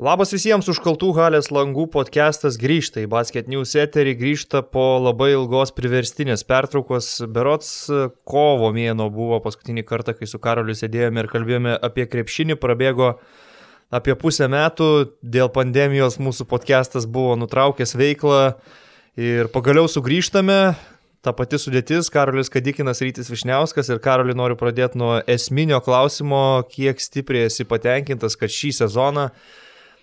Labas visiems užkaltų halės langų podcastas grįžta į Basket News eterį, grįžta po labai ilgos priverstinės pertraukos. Berots kovo mėno buvo paskutinį kartą, kai su Karoliu sėdėjome ir kalbėjome apie krepšinį, prabėgo apie pusę metų, dėl pandemijos mūsų podcastas buvo nutraukęs veiklą ir pagaliau sugrįžtame. Ta pati sudėtis, Karolis Kadikinas, Rytis Višniauskas ir Karoliu noriu pradėti nuo esminio klausimo, kiek stipriai esi patenkintas, kad šį sezoną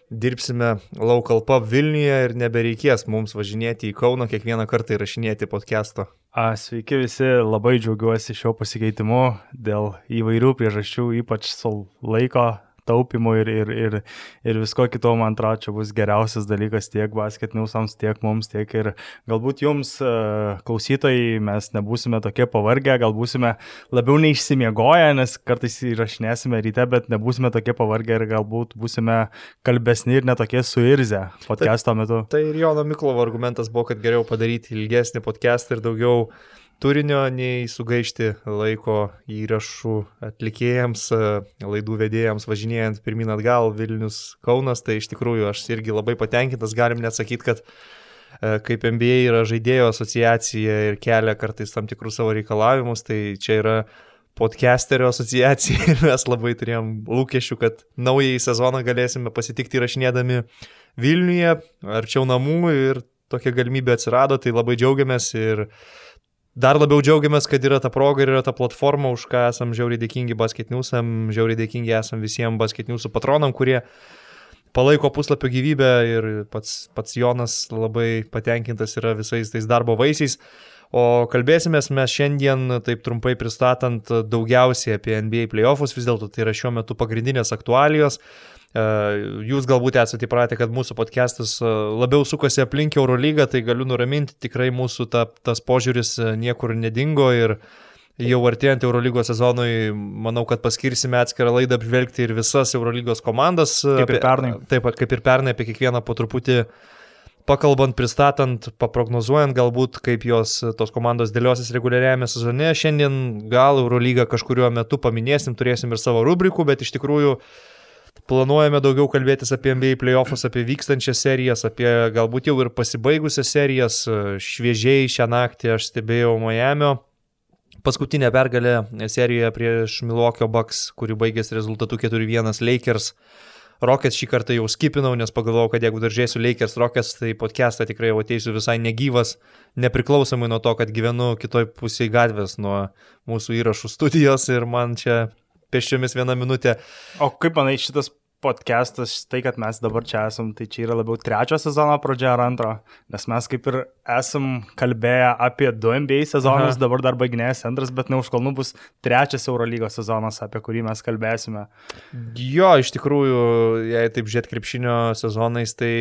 dirbsime Local Pub Vilniuje ir nebereikės mums važinėti į Kauną kiekvieną kartą įrašinėti podcast'o. A, sveiki visi, labai džiaugiuosi šio pasikeitimu dėl įvairių priežasčių, ypač laiko taupimo ir, ir, ir, ir visko kito, man atrodo, čia bus geriausias dalykas tiek basketniusams, tiek mums, tiek ir galbūt jums, e, klausytojai, mes nebūsime tokie pavargę, gal būsime labiau neišsimiegoję, nes kartais įrašinėsime ryte, bet nebūsime tokie pavargę ir galbūt būsime kalbesni ir netokie suirzę podcast'o metu. Tai, tai ir Jono Miklovo argumentas buvo, kad geriau padaryti ilgesnį podcast'ą ir daugiau turinio, nei sugaišti laiko įrašų atlikėjams, laidų vedėjams važinėjant pirmin atgal Vilnius Kaunas, tai iš tikrųjų aš irgi labai patenkintas, galim net sakyti, kad e, kaip NBA yra žaidėjo asociacija ir kelia kartais tam tikrus savo reikalavimus, tai čia yra podcasterio asociacija. Ir mes labai turėjom lūkesčių, kad naująjį sezoną galėsime pasitikti įrašinėdami Vilniuje, arčiau namų ir tokia galimybė atsirado, tai labai džiaugiamės ir uh, Dar labiau džiaugiamės, kad yra ta proga ir yra ta platforma, už ką esam žiauriai dėkingi basketniusam, žiauriai dėkingi esam visiems basketniusų patronam, kurie palaiko puslapio gyvybę ir pats, pats Jonas labai patenkintas yra visais tais darbo vaisiais. O kalbėsime mes šiandien, taip trumpai pristatant, daugiausiai apie NBA playoffus, vis dėlto tai yra šiuo metu pagrindinės aktualijos. E, jūs galbūt esate įpratę, kad mūsų podcastas e, labiau sukasi aplink Eurolygą, tai galiu nuraminti, tikrai mūsų ta, tas požiūris e, niekur nedingo ir jau artėjant Eurolygos sezonui, manau, kad paskirsime atskirą laidą apžvelgti ir visas Eurolygos komandas. Kaip ir pernai. Taip kaip ir pernai apie kiekvieną po truputį pakalbant, pristatant, paprognozuojant galbūt, kaip jos tos komandos dėliosis reguliariajame sezone. Šiandien gal Eurolygą kažkuriuo metu paminėsim, turėsim ir savo rubrikų, bet iš tikrųjų uh, Planuojame daugiau kalbėtis apie NBA playoffs, apie vykstančias serijas, apie galbūt jau ir pasibaigusias serijas. Šviežiai šią naktį aš stebėjau Miami. Paskutinė pergalė serijoje prieš Milwaukee Bucks, kuri baigėsi rezultatu 4-1 Lakers. Rockets šį kartą jau skipinau, nes pagalvojau, kad jeigu daržėsiu Lakers Rockets, tai podcastą tikrai jau ateisiu visai negyvas, nepriklausomai nuo to, kad gyvenu kitoj pusėje gatvės nuo mūsų įrašų studijos ir man čia pešiomis vieną minutę. O kaip manai šitas podcastas, tai kad mes dabar čia esam, tai čia yra labiau trečio sezono pradžia ar antro, nes mes kaip ir esam kalbėję apie du NBA sezonus, Aha. dabar dar baiginėjęs antras, bet ne už kalnų bus trečias Eurolygos sezonas, apie kurį mes kalbėsime. Jo, iš tikrųjų, jei taip žiūrėt krepšinio sezonais, tai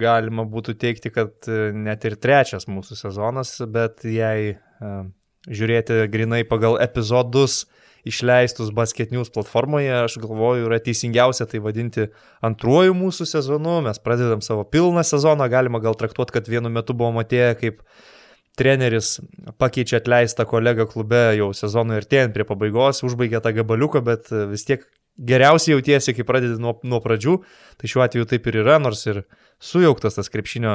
galima būtų teikti, kad net ir trečias mūsų sezonas, bet jei uh, žiūrėti grinai pagal epizodus, išleistus Basket News platformoje, aš galvoju, yra teisingiausia tai vadinti antruoju mūsų sezonu. Mes pradedam savo pilną sezoną, galima gal traktuoti, kad vienu metu buvom atėję kaip treneris pakeičia atleistą kolegą klube jau sezonui tien prie pabaigos, užbaigė tą gabaliuką, bet vis tiek geriausiai jautiesi, kai pradedi nuo, nuo pradžių, tai šiuo atveju taip ir yra, nors ir sujauktas tas krepšinio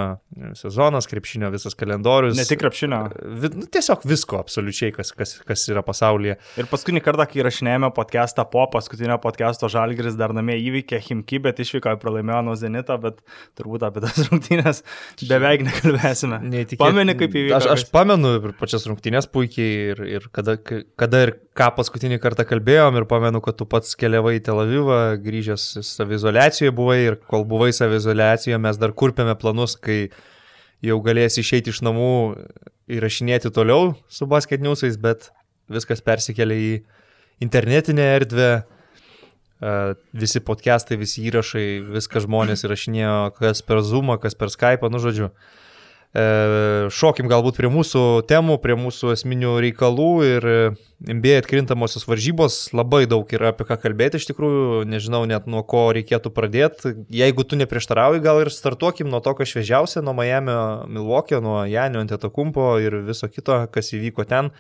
sezonas, krepšinio visas kalendorius. Ne tik krepšinio. Vi, nu, tiesiog visko absoliučiai, kas, kas, kas yra pasaulyje. Ir paskutinį kartą, kai rašinėjome podcastą po paskutinio podcast'o Žalgris dar namie įveikė Himki, bet išvyko ir pralaimėjo nuo Zenito, bet turbūt apie tas rungtynės beveik nekalbėsime. Neįtikėt... Pameni, kaip įvyko. Aš, aš pamenu ir pačias rungtynės puikiai ir, ir kada, kada ir ką paskutinį kartą kalbėjom ir pamenu, kad tu pats keliavai į Tel Avivą, grįžęs savizolacijoje buvai ir kol buvai savizolacijoje mes dar kurpėme planus, kai jau galėsi išeiti iš namų įrašinėti toliau su basketniusais, bet viskas persikėlė į internetinę erdvę, visi podcastai, visi įrašai, viską žmonės įrašinėjo, kas per Zoom, kas per Skype, nu žodžiu. E, šokim galbūt prie mūsų temų, prie mūsų esminių reikalų ir NBA atkrintamosios varžybos labai daug yra apie ką kalbėti iš tikrųjų, nežinau net nuo ko reikėtų pradėti. Jeigu tu neprieštarauji, gal ir startuokim nuo to, kas šviežiausia, nuo Miami, Milwaukee, nuo Janio Antetokumpo ir viso kito, kas įvyko ten.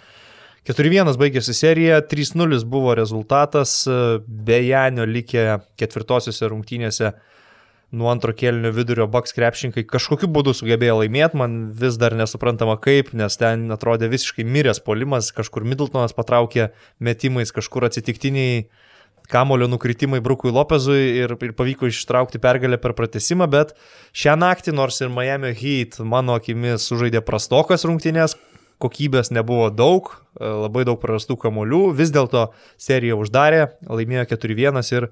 4-1 baigėsi serija, 3-0 buvo rezultatas, be Janio likė ketvirtosiuose rungtynėse nuo antro kėlinio vidurio Bucks krepšininkai kažkokiu būdu sugebėjo laimėti, man vis dar nesuprantama kaip, nes ten atrodė visiškai miręs polimas, kažkur Middletonas patraukė metimais, kažkur atsitiktiniai kamulio nukritimai Brukui Lopezui ir, ir pavyko ištraukti pergalę per pratesimą, bet šią naktį, nors ir Miami Heat mano akimis sužaidė prastokas rungtynės, kokybės nebuvo daug, labai daug prarastų kamuolių, vis dėlto seriją uždarė, laimėjo 4-1 ir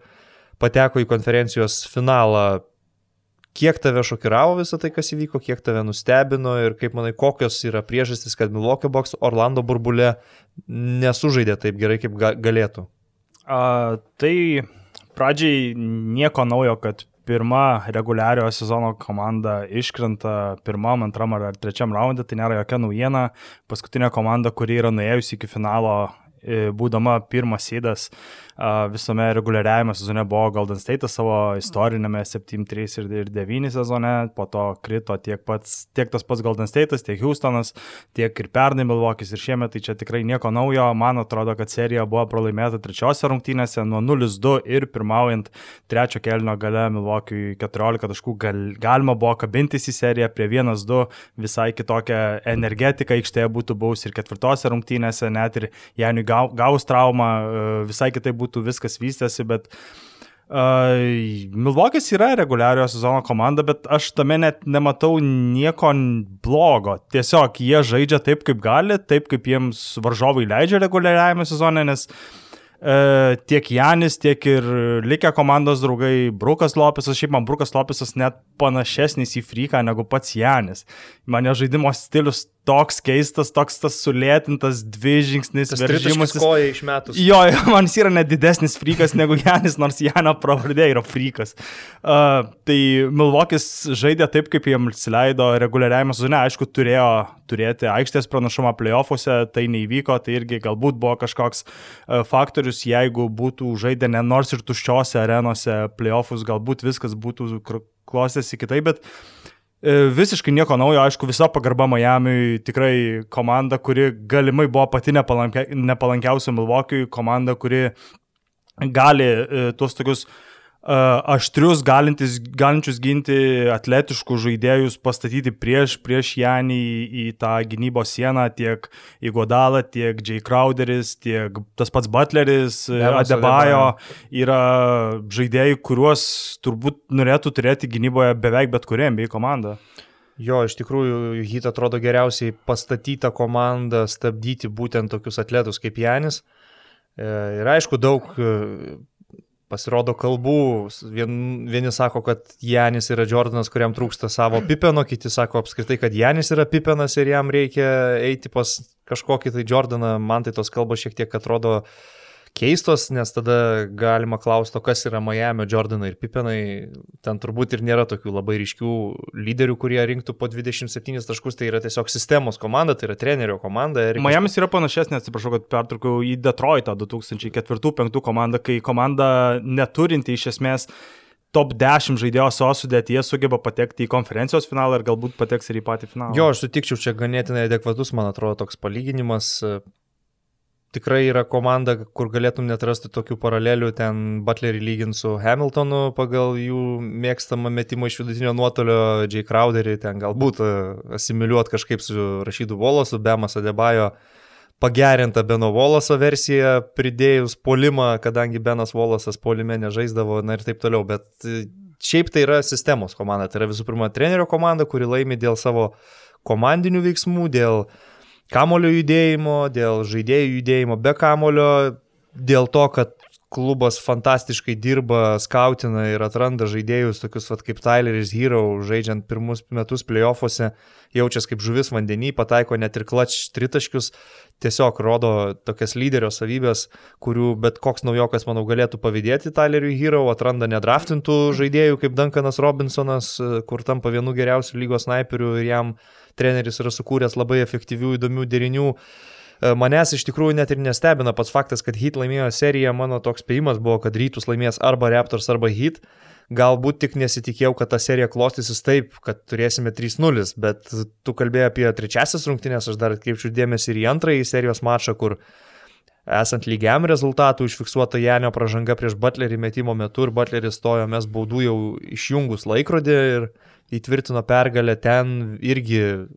pateko į konferencijos finalą. Kiek tave šokiravo visą tai, kas įvyko, kiek tave nustebino ir kaip manai, kokios yra priežastys, kad Milwaukee Box Orlando burbulė nesužaidė taip gerai, kaip galėtų? A, tai pradžiai nieko naujo, kad pirma reguliariojo sezono komanda iškrenta pirmam, antram ar trečiam raundė, tai nėra jokia naujiena. Paskutinė komanda, kuri yra nuėjusi iki finalo, būdama pirmas įdas, visame reguliariajame sezone buvo Golden State savo istorinėme 7-3 ir 9 sezone, po to krito tiek, pats, tiek tas pats Golden State, tiek Houstonas, tiek ir pernai Milvokis ir šiemet, tai čia tikrai nieko naujo. Man atrodo, kad serija buvo pralaimėta trečiose rungtynėse nuo 0-2 ir pirmaujant trečio kelnio gale Milvokiui 14 taškų gal, galima buvo kabintis į seriją prie 1-2, visai kitokią energetiką aikštėje būtų buvus ir ketvirtose rungtynėse, net ir Janiui gaus traumą, visai kitaip būtų viskas vystėsi, bet uh, Milvokis yra reguliariojo sezono komanda, bet aš tame net nematau nieko blogo. Tiesiog jie žaidžia taip, kaip gali, taip, kaip jiems varžovai leidžia reguliariajame sezone, nes uh, tiek Janis, tiek ir likę komandos draugai Brukas Lopesas, šiaip man Brukas Lopesas net panašesnis į Freaką negu pats Janis. Mane žaidimo stilius toks keistas, toks tas sulėtintas dvi žingsnis veržimas. Koja iš metų. Jo, man jis yra net didesnis frykas negu Janis, nors Jano pravardė yra frykas. Uh, tai Milvokis žaidė taip, kaip jiems leido reguliariajame sezone, aišku, turėjo turėti aikštės pranašumą playoffuose, tai neįvyko, tai irgi galbūt buvo kažkoks uh, faktorius, jeigu būtų žaidę ne nors ir tuščiose arenose playoffus, galbūt viskas būtų klostėsi kitaip, bet e, visiškai nieko naujo, aišku, visa pagarba Miamiui, tikrai komanda, kuri galimai buvo pati nepalankia, nepalankiausia Milvokijui, komanda, kuri gali e, tuos tokius uh, aštrius, galintis, galinčius ginti atletiškus žaidėjus pastatyti prieš, prieš Janį į, į tą gynybos sieną, tiek Igodalą, tiek Jay Crowderis, tiek tas pats Butleris, Devas Adebayo yra žaidėjai, kuriuos turbūt norėtų turėti gynyboje beveik bet kuriam bei komanda. Jo, iš tikrųjų, Hyt atrodo geriausiai pastatyta komanda stabdyti būtent tokius atletus kaip Janis. E, ir aišku, daug Pasirodo kalbų, vien, vieni sako, kad Janis yra Jordanas, kuriam trūksta savo pipeno, kiti sako apskritai, kad Janis yra pipenas ir jam reikia eiti pas kažkokį tai Jordaną. Man tai tos kalbos šiek tiek atrodo uh, keistos, nes tada galima klausti, kas yra Miami, Jordanai ir Pipenai. Ten turbūt ir nėra tokių labai ryškių lyderių, kurie rinktų po 27 taškus, tai yra tiesiog sistemos komanda, tai yra trenerio komanda. Erikas... Miami's yra panašesnė, atsiprašau, kad pertraukiau į Detroitą 2004-2005 komandą, kai komanda neturinti iš esmės top 10 žaidėjo savo sudėtyje sugeba patekti į konferencijos finalą ir galbūt pateks ir į patį finalą. Jo, aš sutikčiau, čia ganėtinai adekvatus, man atrodo, toks palyginimas tikrai yra komanda, kur galėtum net rasti tokių paralelių, ten Butlerį lygint su Hamiltonu pagal jų mėgstamą metimą iš vidutinio nuotolio, Jay Crowderį, ten galbūt e, asimiliuot kažkaip su Rašydu Volosu, Bemas Adebajo pagerinta Beno Voloso versija, pridėjus polimą, kadangi Benas Volosas polime nežaisdavo, na ir taip toliau, bet e, šiaip tai yra sistemos komanda, tai yra visų pirma trenerio komanda, kuri laimi dėl savo komandinių veiksmų, dėl uh, kamulio judėjimo, dėl žaidėjų judėjimo be kamulio, dėl to, kad klubas fantastiškai dirba, skautina ir atranda žaidėjus, tokius vat, kaip Tyleris Hero, žaidžiant pirmus metus playoffuose, jaučiasi kaip žuvis vandenį, pataiko net ir klač tritaškius, tiesiog rodo tokias lyderio savybės, kurių bet koks naujokas, manau, galėtų pavydėti Tyleriui Hero, atranda nedraftintų žaidėjų kaip Duncanas Robinsonas, kur tampa vienu geriausių lygos snaiperių ir jam treneris yra sukūręs labai efektyvių, įdomių derinių. E, manęs iš tikrųjų net ir nestebina pats faktas, kad Heat laimėjo seriją, mano toks spėjimas buvo, kad rytus laimės arba Raptors, arba Heat. Galbūt tik nesitikėjau, kad ta serija klostysis taip, kad turėsime 3-0, bet tu kalbėjai apie trečiasis rungtynės, aš dar atkreipčiau dėmesį ir į antrąjį serijos mačą, kur esant lygiam rezultatui užfiksuota Janio pažanga prieš Butlerį metimo metu ir Butleris stojo mes baudų jau išjungus laikrodį ir įtvirtino pergalę ten irgi,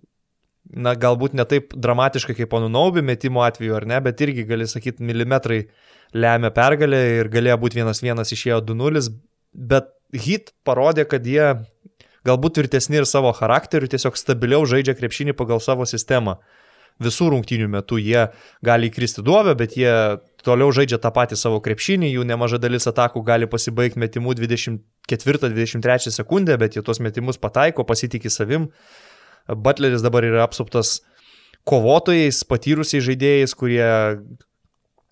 na galbūt ne taip dramatiškai kaip ponų Naubi metimo atveju ar ne, bet irgi gali sakyti milimetrai lemia pergalę ir galėjo būti vienas vienas išėjo 2-0, bet hit parodė, kad jie galbūt tvirtesni ir savo charakteriu, tiesiog stabiliau žaidžia krepšinį pagal savo sistemą visų rungtynių metu jie gali įkristi duobę, bet jie toliau žaidžia tą patį savo krepšinį, jų nemaža dalis atakų gali pasibaigti metimu 24-23 sekundę, bet jie tuos metimus pataiko, pasitikė savim. Butleris dabar yra apsuptas kovotojais, patyrusiais žaidėjais, kurie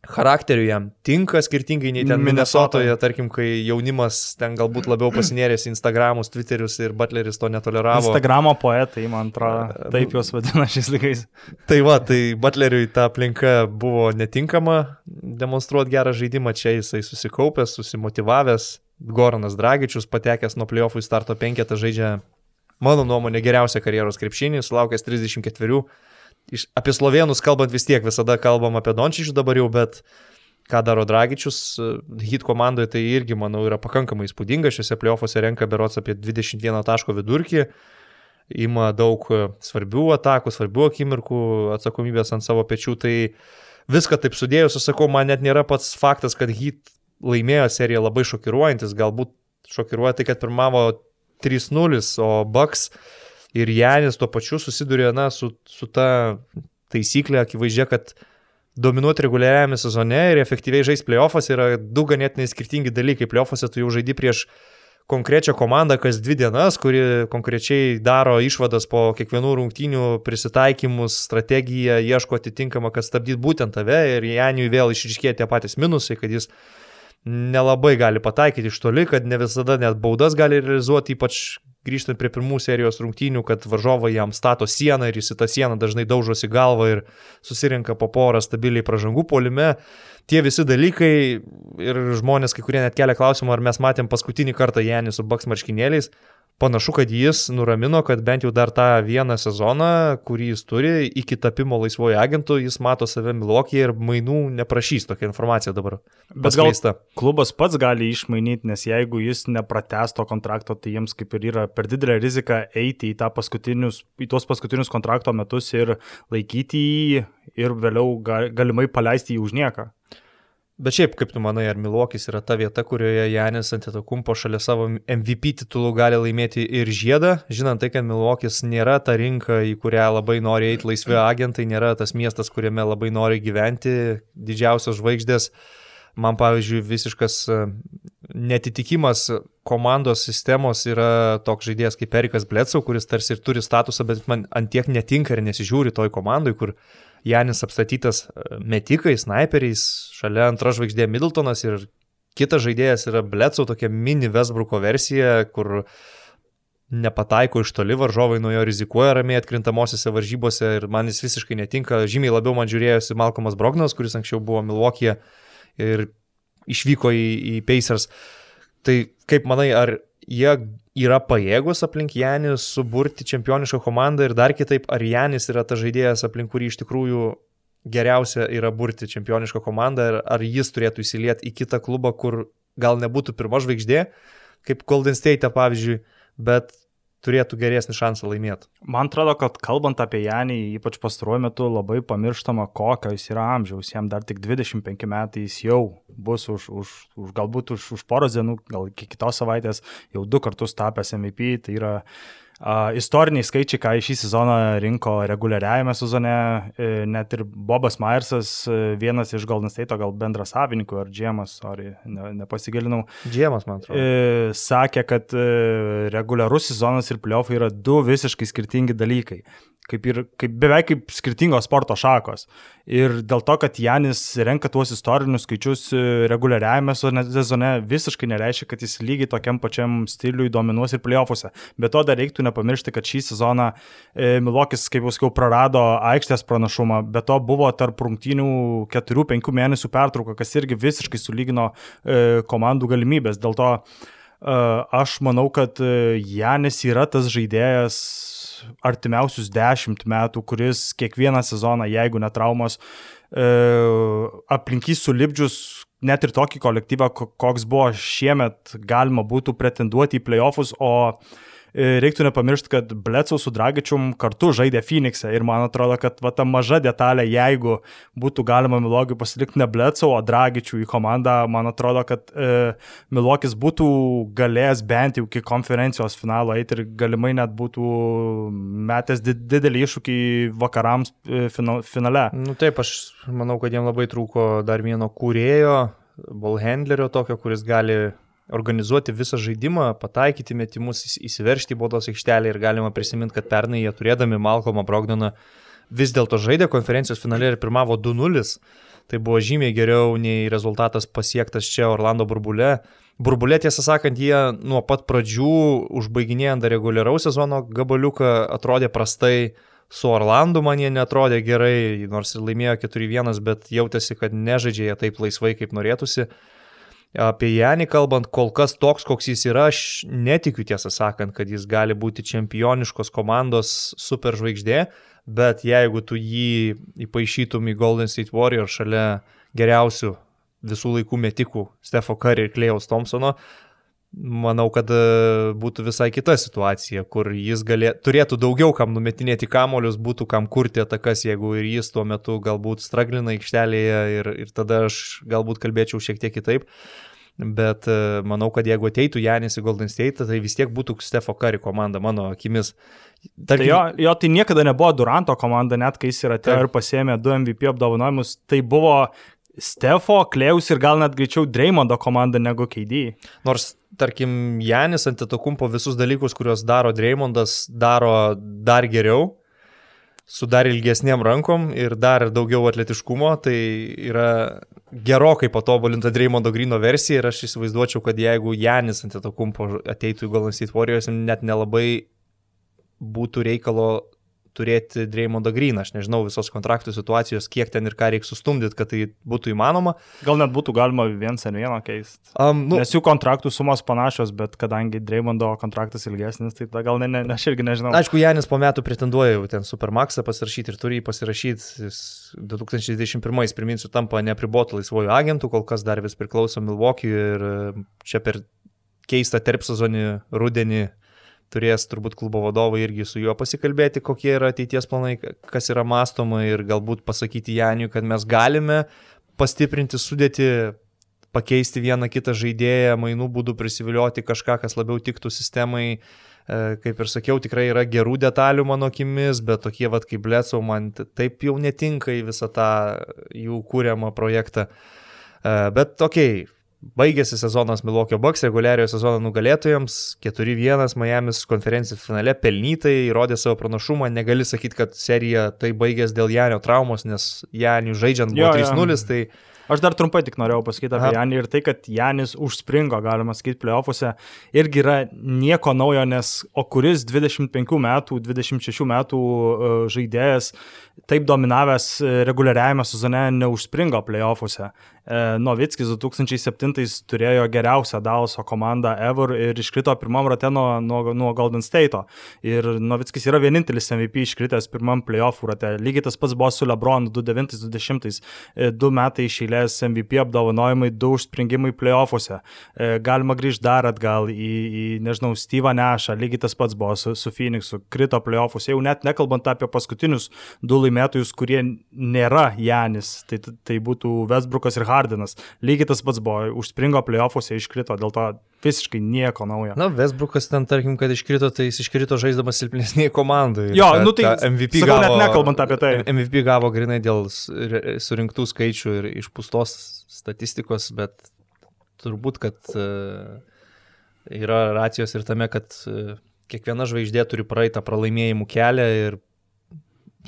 charakteriu jam tinka skirtingai nei ten Minnesotoje, tarkim, kai jaunimas ten galbūt labiau pasinėrės Instagramus, Twitterius ir Butleris to netoleravo. Instagramo poetai, man atrodo, taip juos vadina šiais laikais. Tai va, tai Butleriui ta aplinka buvo netinkama demonstruoti gerą žaidimą, čia jisai susikaupęs, susimotivavęs, Goranas Dragičius patekęs nuo playoffų į starto penketą žaidžia, mano nuomonė, geriausią karjeros krepšinį, sulaukęs 34 iš, apie slovėnus kalbant vis tiek visada kalbam apie Dončičių dabar jau, bet ką daro Dragičius, hit komandoje tai irgi, manau, yra pakankamai įspūdinga, šiuose playoffuose renka berots apie 21 taško vidurkį, ima daug svarbių atakų, svarbių akimirkų, atsakomybės ant savo pečių, tai viską taip sudėjus, aš sakau, man net nėra pats faktas, kad hit laimėjo seriją labai šokiruojantis, galbūt šokiruoja tai, kad pirmavo 3-0, o Bucks ir Janis tuo pačiu susiduria na, su, su ta taisyklė akivaizdžia, kad dominuoti reguliariajame sezone ir efektyviai žaisti playoffas yra du ganėtinai skirtingi dalykai. Playoffuose tu jau žaidži prieš konkrečią komandą kas dvi dienas, kuri konkrečiai daro išvadas po kiekvienų rungtynių, prisitaikymus, strategiją, ieško atitinkamą, kad stabdyt būtent tave ir Janiui vėl išriškėja tie patys minusai, kad jis nelabai gali pataikyti iš toli, kad ne visada net baudas gali realizuoti, ypač grįžtant prie pirmų serijos rungtynių, kad varžovai jam stato sieną ir jis į tą sieną dažnai daužosi galvą ir susirinka po porą stabiliai pražangų polime. Tie visi dalykai ir žmonės, kai kurie net kelia klausimą, ar mes matėm paskutinį kartą Janį su baks marškinėliais, Panašu, kad jis nuramino, kad bent jau dar tą vieną sezoną, kurį jis turi, iki tapimo laisvojo agentų, jis mato save Milokėje ir mainų neprašys tokia informacija dabar. Bet gal klubas pats gali išmainyti, nes jeigu jis neprates to kontrakto, tai jiems kaip ir yra per didelė rizika eiti į, paskutinius, į tuos paskutinius kontrakto metus ir laikyti jį ir vėliau galimai paleisti jį už nieką. Bet šiaip, kaip tu manai, ar Milokis yra ta vieta, kurioje Janis Antetokumpo šalia savo MVP titulų gali laimėti ir žiedą, žinant tai, kad Milokis nėra ta rinka, į kurią labai nori eiti laisvi agentai, nėra tas miestas, kuriame labai nori gyventi didžiausios žvaigždės. Man, pavyzdžiui, visiškas e, netitikimas komandos sistemos yra toks žaidėjas kaip Erikas Bletsau, kuris tarsi ir turi statusą, bet man antiek netinka ir nesižiūri toj komandai, kur Janis apstatytas e, metikais, snaiperiais, šalia antra žvaigždė Middletonas ir kitas žaidėjas yra Bledsoe, tokia mini Vesbruko versija, kur nepataiko iš toli, varžovai nuo jo rizikuoja ramiai atkrintamosiose varžybose ir man jis visiškai netinka. Žymiai labiau man žiūrėjosi Malcolmas Brognas, kuris anksčiau buvo Milwaukee ir išvyko į, į Pacers. Tai kaip manai, ar jie yra pajėgus aplink Janį suburti čempionišką komandą ir dar kitaip, ar Janis yra ta žaidėjas, aplink kurį iš tikrųjų geriausia yra burti čempionišką komandą ir ar jis turėtų įsilieti į kitą klubą, kur gal nebūtų pirma žvaigždė, kaip Golden State pavyzdžiui, bet turėtų geresnį šansą laimėti. Man atrodo, kad kalbant apie Janį, ypač pastaruoju metu labai pamirštama, kokio jis yra amžiaus. Jam dar tik 25 metai, jis jau bus už, už, už galbūt už, už poros dienų, gal iki kitos savaitės jau du kartus tapęs MVP. Tai yra uh, istoriniai skaičiai, ką šį sezoną rinko reguliariajame sezone, e, net ir Bobas Myersas, e, vienas iš Golden State, gal bendras savininkų, ar Džiemas, ar ne, nepasigilinau. Džiemas, man atrodo. E, sakė, kad reguliarus sezonas ir playoffai yra du visiškai skirtingi dalykai kaip ir kaip, beveik kaip skirtingos sporto šakos. Ir dėl to, kad Janis renka tuos istorinius skaičius e, reguliariajame sezone, visiškai nereiškia, kad jis lygiai tokiam pačiam stiliui dominuos ir playoffuose. Be to dar reiktų nepamiršti, kad šį sezoną e, Milokis, kaip jau sakiau, prarado aikštės pranašumą, be to buvo tarp rungtynių 4-5 mėnesių pertrauka, kas irgi visiškai sulygino e, komandų galimybės. Dėl to e, aš manau, kad e, Janis yra tas žaidėjas artimiausius dešimt metų, kuris kiekvieną sezoną, jeigu netraumos, e, aplinkys sulibdžius net ir tokį kolektyvą, koks buvo šiemet, galima būtų pretenduoti į playoffus, o reiktų nepamiršti, kad Blecau su Dragičium kartu žaidė Phoenix'e ir man atrodo, kad va, ta maža detalė, jeigu būtų galima Milogui pasilikti ne Blecau, o Dragičių į komandą, man atrodo, kad e, Milokis būtų galėjęs bent jau iki konferencijos finalo eiti ir galimai net būtų metęs didelį iššūkį vakarams e, finale. Nu taip, aš manau, kad jiems labai trūko dar vieno kūrėjo, ballhandlerio tokio, kuris gali organizuoti visą žaidimą, pataikyti metimus, įsiveršti į baudos aikštelę ir galima prisiminti, kad pernai jie turėdami Malcolmą Brogdoną vis dėlto žaidė konferencijos finale ir pirmavo 2-0. Tai buvo žymiai geriau nei rezultatas pasiektas čia Orlando burbulė. Burbulė, tiesą sakant, jie nuo pat pradžių, užbaiginėjant dar reguliaraus sezono gabaliuką, atrodė prastai. Su Orlandu man jie netrodė gerai, nors ir laimėjo 4-1, bet jautėsi, kad nežaidžia jie taip laisvai, kaip norėtųsi. Apie Janį kalbant, kol kas toks, koks jis yra, aš netikiu tiesą sakant, kad jis gali būti čempioniškos komandos superžvaigždė, bet jeigu tu jį įpašytum į Golden State Warrior šalia geriausių visų laikų metikų Stefo Curry ir Klėjaus Thompsono, manau, kad e, būtų visai kita situacija, kur jis galė, turėtų daugiau kam numetinėti kamolius, būtų kam kurti atakas, jeigu ir jis tuo metu galbūt straglina aikštelėje ir, ir tada aš galbūt kalbėčiau šiek tiek kitaip. Bet e, manau, kad jeigu ateitų Janis į Golden State, tai vis tiek būtų Stefo Kari komanda, mano akimis. Tarkim... Tai jo, jo, tai niekada nebuvo Duranto komanda, net kai jis yra atėjo ir pasėmė du MVP apdovanojimus. Tai buvo Stefo, Kleus ir gal net greičiau Dreymondo komanda negu KD. Nors, tarkim, Janis antitokumpo visus dalykus, kuriuos daro Dreymondas, daro dar geriau, su dar ilgesniem rankom ir dar daugiau atletiškumo, tai yra gerokai patobulinta Dreymondo Grino versija ir aš įsivaizduočiau, kad jeigu Janis antitokumpo ateitų į Golden State Warriors, net nelabai būtų reikalo turėti Dreymondą Greeną. Aš nežinau visos kontraktų situacijos, kiek ten ir ką reikia sustumdyti, kad tai būtų įmanoma. Gal net būtų galima viens ant vieno keisti. Um, nu, Nes jų kontraktų sumos panašios, bet kadangi Dreymondo kontraktas ilgesnis, tai gal ne, ne, aš irgi nežinau. Aišku, Janis po metų pretenduoja jau ten Supermaxą pasirašyti ir turi jį pasirašyti. Jis 2021, priminsiu, tampa nepribotų laisvojų agentų, kol kas dar vis priklauso Milwaukee ir čia per keistą terp sezonį rudenį turės turbūt klubo vadovai irgi su juo pasikalbėti, kokie yra ateities planai, kas yra mąstoma ir galbūt pasakyti Janiui, kad mes galime pastiprinti sudėti, pakeisti vieną kitą žaidėją, mainų būdų prisivilioti kažką, kas labiau tiktų sistemai. E, kaip ir sakiau, tikrai yra gerų detalių mano akimis, bet tokie vad kaip Blėsau man taip jau netinka į visą tą jų kūriamą projektą. E, bet tokiai, okay, Baigėsi sezonas Milwaukee Bucks reguliariojo sezono nugalėtojams, 4-1 Miami's konferencijų finale. Pelnytai, įrodė savo pranašumą, negali sakyti, kad serija tai baigės dėl Janio traumos, nes Janių žaidžiant buvo 3-0, tai Aš dar trumpai tik norėjau pasakyti apie Janį ir tai, kad Janis užspringo, galima sakyti, playoffuose, irgi yra nieko naujo, nes o kuris 25 metų, 26 metų e, žaidėjas taip dominavęs e, reguliariajame sezone neužspringo playoffuose. E, Novickis 2007 turėjo geriausią Dalaso komandą ever ir iškrito pirmam rate nuo, nuo, nuo Golden State'o. Ir Novickis yra vienintelis MVP iškritęs pirmam playoffų rate. Lygiai tas pats buvo su Lebron 2009-2010. E, du metai išėlės MVP apdovanojimai, du užspringimai playoffuose. Galima grįžti dar atgal į, į nežinau, Steve'ą Nešą. Lygiai tas pats buvo su, su Phoenixu. Krito playoffuose. Jau net nekalbant apie paskutinius du laimėtojus, kurie nėra Janis. Tai, tai būtų Westbrookas ir Hardinas. Lygiai tas pats buvo, užspringo playoffuose, iškrito, dėl to visiškai nieko naujo. Na, Westbrookas ten, tarkim, kad iškrito, tai jis iškrito žaisdamas silpnesniai komandai. Jo, ta, nu tai MVP sakau, gavo, net nekalbant apie tai. MVP gavo grinai dėl surinktų skaičių ir išpūstos statistikos, bet turbūt, kad uh, yra racijos ir tame, kad uh, kiekviena žvaigždė turi praeitą pralaimėjimų kelią ir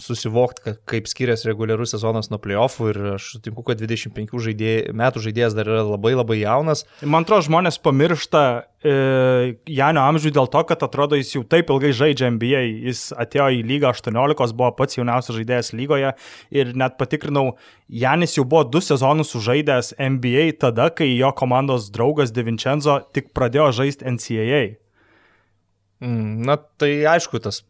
susivokti, kaip skiriasi reguliarus sezonas nuo playoffų ir aš sutinku, kad 25 žaidėj, metų žaidėjas dar yra labai labai jaunas. Man atrodo, žmonės pamiršta e, Janio amžių dėl to, kad atrodo jis jau taip ilgai žaidžia NBA. Jis atėjo į lygą 18, buvo pats jauniausias žaidėjas lygoje ir net patikrinau, Janis jau buvo du sezonus sužaidęs NBA tada, kai jo komandos draugas Devincenzo tik pradėjo žaisti NCAA. Mm, na tai aišku, tas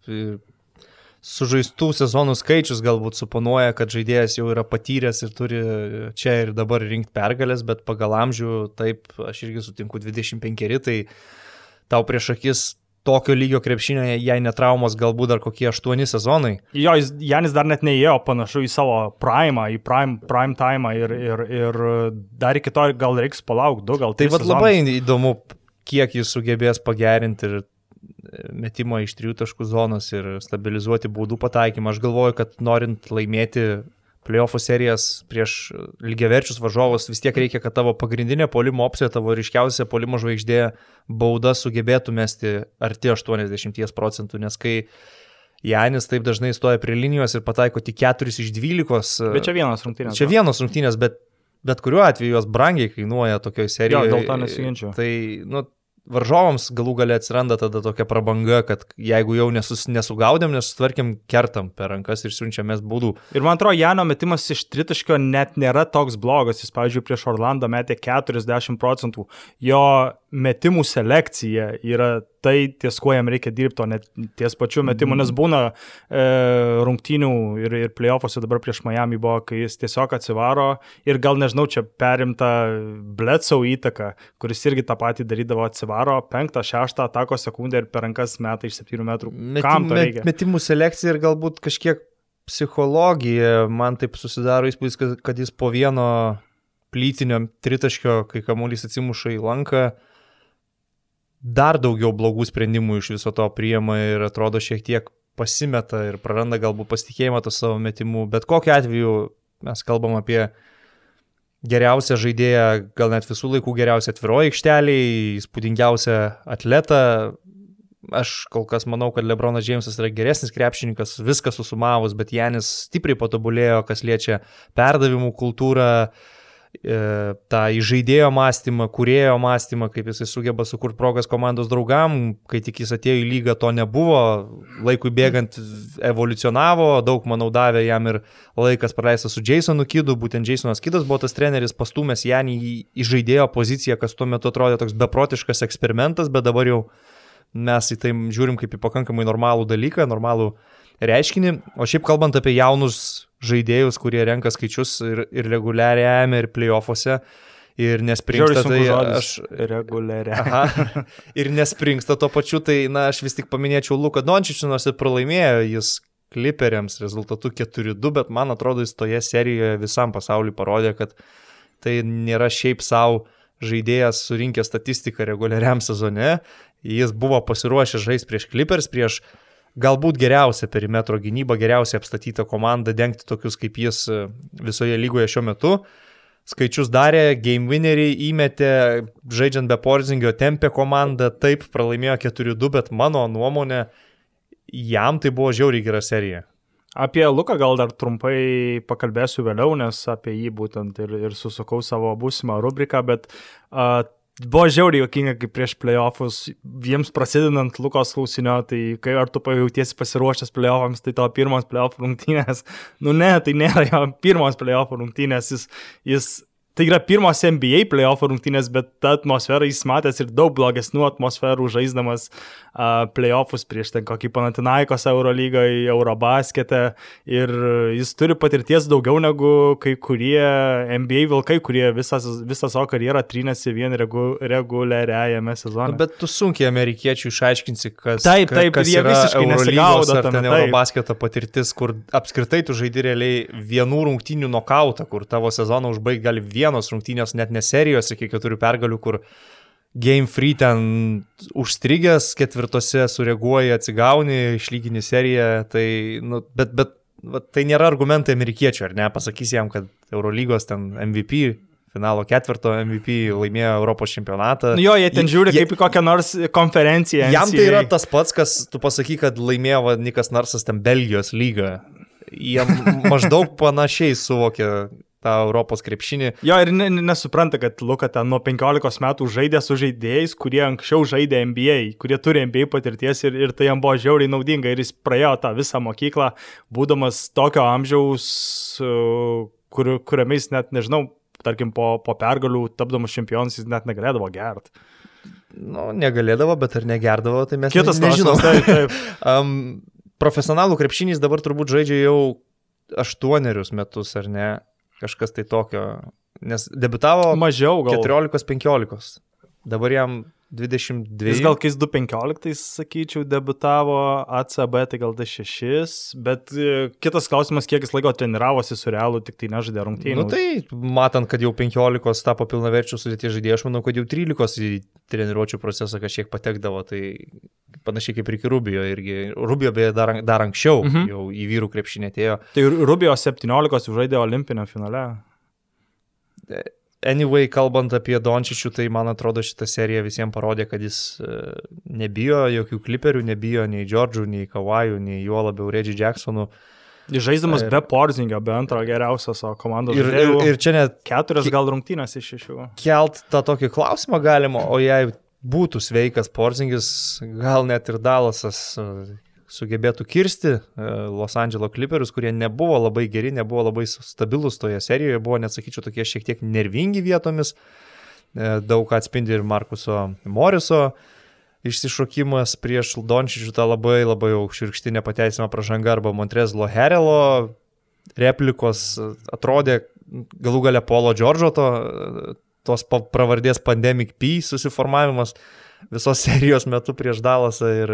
sužaistų sezonų skaičius galbūt suponuoja, kad žaidėjas jau yra patyręs ir turi čia ir dabar rinkti pergalės, bet pagal amžių, taip, aš irgi sutinku 25, tai tau prieš akis tokio lygio krepšinio, jei netraumos, galbūt dar kokie aštuoni sezonai. Jo, Janis dar net neįėjo panašu į savo prime, į prime, prime time ir, ir, ir dar iki to gal reiks palaukti du, gal tai. Tai vad labai įdomu, kiek jis sugebės pagerinti ir metimo iš trijų taškų zonos ir stabilizuoti baudų pataikymą. Aš galvoju, kad norint laimėti playoffų serijas prieš lygiaverčius varžovus, vis tiek reikia, kad tavo pagrindinė polimo opcija, tavo ryškiausia polimo žvaigždė bauda sugebėtų mesti arti 80 procentų, nes kai Janis taip dažnai stoja prie linijos ir pataiko tik 4 iš 12. Bet čia vienos rungtynės. Čia vienos rungtynės, bet bet kuriuo atveju jos brangiai kainuoja tokioje serijoje. Jo, dėl to nesiginčiu. Tai, nu, varžovams galų gale atsiranda tada tokia prabanga, kad jeigu jau nesus, nesugaudėm, nesutvarkėm, kertam per rankas ir siunčiamės būdų. Ir man atrodo, Jano metimas iš tritaškio net nėra toks blogas. Jis, pavyzdžiui, prieš Orlandą metė 40 procentų. Jo metimų selekcija yra tai, ties kuo jam reikia dirbti, o net ties pačiu metimu, nes būna e, rungtynių ir, ir playoffuose dabar prieš Miami buvo, kai jis tiesiog atsivaro ir gal nežinau, čia perimta Bledsoe įtaka, kuris irgi tą patį darydavo, atsivaro penktą, šeštą atako sekundę ir per rankas metą iš septynių metrų. Metim, Kam to reikia? Metimų selekcija ir galbūt kažkiek psichologija, man taip susidaro įspūdis, kad, jis po vieno plytinio tritaškio, kai kamuolys atsimuša į lanką, dar daugiau blogų sprendimų iš viso to priema ir atrodo šiek tiek pasimeta ir praranda galbūt pasitikėjimą to savo metimu. Bet kokiu atveju mes kalbam apie geriausią žaidėją, gal net visų laikų geriausią atviroji aikšteliai, įspūdingiausią atletą. Aš kol kas manau, kad Lebronas Džeimsas yra geresnis krepšininkas, viską susumavus, bet Janis stipriai patobulėjo, kas liečia perdavimų kultūrą, uh, tą įžaidėjo mąstymą, kurėjo mąstymą, kaip jisai sugeba sukurti progas komandos draugam, kai tik jis atėjo į lygą, to nebuvo, laikui bėgant evoliucionavo, daug manau davė jam ir laikas praleistas su Jasonu Kidu, būtent Jasonas Kidas buvo tas treneris, pastumęs Janį į žaidėjo poziciją, kas tuo metu atrodė toks beprotiškas eksperimentas, bet dabar jau mes į tai žiūrim kaip į pakankamai normalų dalyką, normalų reiškinį, o šiaip kalbant apie jaunus žaidėjus, kurie renka skaičius ir, ir reguliariajame, ir playoffuose. Ir nespringsta tai aš. Reguliariai. Ir nespringsta to pačiu, tai na, aš vis tik paminėčiau Luką Dončičių, nors ir pralaimėjo jis kliperiams rezultatu 4-2, bet man atrodo, jis toje serijoje visam pasauliu parodė, kad tai nėra šiaip savo žaidėjas surinkęs statistiką reguliariam sezone. Jis buvo pasiruošęs žaisti prieš klipers, prieš uh, galbūt geriausia perimetro gynyba, geriausiai apstatyta komanda dengti tokius kaip jis e, visoje lygoje šiuo metu. Skaičius darė, game winneriai įmetė, žaidžiant be Porzingio tempė komandą, taip pralaimėjo 4-2, bet mano nuomonė, jam tai buvo žiauriai gera serija. Apie Luką gal dar trumpai pakalbėsiu vėliau, nes apie jį būtent ir, ir susukau savo būsimą rubriką, bet uh, Buvo žiauriai jokinga, kaip prieš playoffus, jiems prasidedant Lukos klausinio, tai kai ar tu pajautiesi pasiruošęs playoffams, tai tavo pirmos playoff rungtynės. Nu ne, tai nėra jo pirmos playoff rungtynės, jis, jis Tai yra pirmos NBA playoff rungtynės, bet ta atmosfera jis matęs ir daug blogesnių atmosferų žaisdamas uh, playoffus prieš ten kokį Panatinaikos Eurolygoje, Eurobasketą ir jis turi patirties daugiau negu kai kurie NBA vilkai, kurie visą savo karjerą trynėsi vien regu, reguliariajame sezone. Bet tu sunkiai amerikiečių išaiškinsi, kas, taip, taip, kas jie visiškai nesigaudo tame. Ten Eurobasketo patirtis, kur apskritai tu žaidži realiai vienų rungtynių nokautą, kur tavo sezoną užbaigti gali vieną vienos rungtynės, net ne serijos iki keturių pergalių, kur Game Free ten užstrigęs, ketvirtose sureaguoji, atsigauni, išlygini seriją, tai, nu, bet, bet va, tai nėra argumentai amerikiečių, ar ne, pasakys jam, kad Eurolygos ten MVP finalo ketvirto MVP laimėjo Europos čempionatą. Nu jo, jie ten žiūri jie, kaip į kokią nors konferenciją. Jam NCAA. tai yra tas pats, kas tu pasaky, kad laimėjo va, Nikas Narsas ten Belgijos lygą. Jie maždaug panašiai suvokia tą Europos krepšinį. Jo, ir ne, nesupranta, kad Luka ten nuo 15 metų žaidė su žaidėjais, kurie anksčiau žaidė NBA, kurie turi NBA patirties ir, ir tai jam buvo žiauriai naudinga ir jis praėjo tą visą mokyklą, būdamas tokio amžiaus, kur, kuriame jis net, nežinau, tarkim, po, po pergalių tapdamas čempionas jis net negalėdavo gerti. Nu, negalėdavo, bet ar negerdavo, tai mes Kitas nežinom. Taip, taip. um, profesionalų krepšinys dabar turbūt žaidžia jau aštuonerius metus, ar ne? Kažkas tai tokio. Nes debitavo Mažiau gal. 14-15. Dabar jam 22. Jis gal kais 2.15, sakyčiau, debutavo ACB, tai gal tai 6, bet e, kitas klausimas, kiek jis laiko treniravosi su realu, tik tai nežaidė rungtynių. Nu tai, matant, kad jau 15 tapo pilnaverčių sudėties žaidėjai, aš manau, kad jau 13 į treniruočio procesą kažkiek patekdavo, tai panašiai kaip ir iki Rubio, irgi Rubio beje dar, dar anksčiau mhm. jau į vyrų krepšinį atėjo. Tai Rubio 17 žaidė olimpinio finale. E, Anyway, kalbant apie Dončičių, tai man atrodo šitą seriją visiems parodė, kad jis e, nebijo jokių kliperių, nebijo nei Džordžų, nei Kawajų, nei juo labiau Reggie Jacksonų. Žaisdamas ir, be Porzingio, be antro geriausio savo komandos. Ir, ir, ir čia net keturias gal rungtynės iš šešių. Kelt tą tokį klausimą galima, o jei būtų sveikas Porzingis, gal net ir Dalasas sugebėtų kirsti e, Los Angeles Clippers, kurie nebuvo labai geri, nebuvo labai stabilus toje serijoje, buvo, nesakyčiau, tokie šiek tiek nervingi vietomis. E, daug atspindi ir Markuso Moriso išsišokimas prieš Dončičių tą labai labai aukščiurkštinę nepateisimą pražangą arba Montrezlo Herelo replikos atrodė galų gale Polo Džordžo to, tos pravardės Pandemic P susiformavimas visos serijos metu prieš Dalasą ir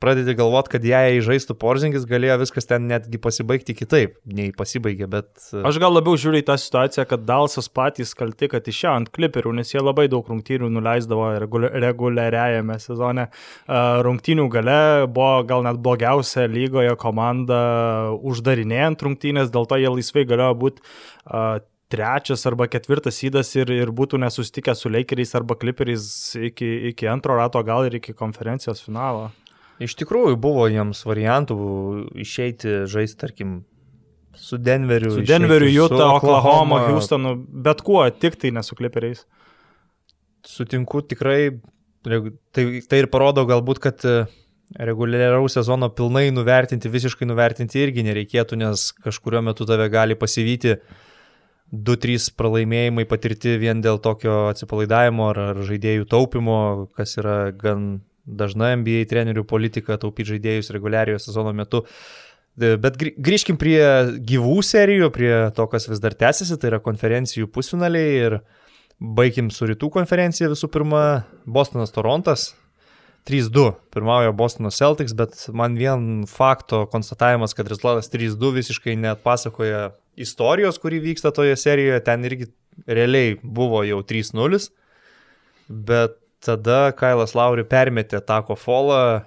pradedi galvot, kad jei žaistų Porzingis, galėjo viskas ten netgi pasibaigti kitaip, nei pasibaigė, bet... E, Aš gal labiau žiūriu į tą situaciją, kad Dalasas patys kalti, kad išėjo ant kliperių, nes jie labai daug rungtynių nuleisdavo reguliariajame sezone. E, rungtynių gale buvo gal net blogiausia lygoje komanda uždarinėjant rungtynės, dėl to jie laisvai galėjo būti e, trečias arba ketvirtas įdas ir, ir būtų nesustikę su Lakeriais arba Clipperiais iki, iki antro rato, gal ir iki konferencijos finalo. Iš tikrųjų buvo jiems variantų išeiti žaisti, tarkim, su Denveriu. Su Denveriu, Utah, Oklahoma, Houstonu, bet kuo, tik tai nesu Clipperiais. Sutinku tikrai, tai, tai ir parodo galbūt, kad e, reguliaraus sezono pilnai nuvertinti, visiškai nuvertinti irgi nereikėtų, nes kažkurio metu tave gali pasivyti uh, 2-3 pralaimėjimai patirti vien dėl tokio atsipalaidavimo ar, ar žaidėjų taupimo, kas yra gan dažna NBA trenerių politika taupyti žaidėjus reguliariojo sezono metu. Bet grįžkim prie gyvų serijų, prie to, kas vis dar tęsiasi, tai yra konferencijų pusfinaliai ir baigim su rytų konferencija visų pirma. Bostonas Torontas 3-2 pirmauja Bostono Celtics, bet man vien fakto konstatavimas, kad rezultatas 3-2 visiškai net pasakoja istorijos, kuri vyksta toje serijoje, ten irgi realiai buvo jau 3-0, bet tada Kailas Lauri permetė tako folą,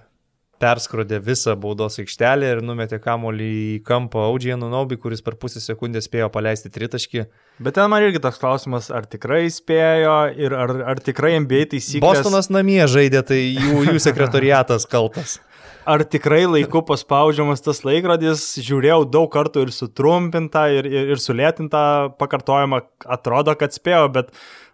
perskrodė visą baudos aikštelę ir numetė kamolį į kampą Audžianų Naubi, kuris per pusę sekundės spėjo paleisti tritaškį. Bet ten man irgi toks klausimas, ar tikrai spėjo ir ar, ar tikrai NBA taisyklės. Bostonas namie žaidė, tai jų, jų sekretoriatas kaltas ar tikrai laiku paspaudžiamas tas laikrodis, žiūrėjau daug kartų ir sutrumpintą, ir, ir, ir sulėtintą pakartojimą, atrodo, kad spėjo, bet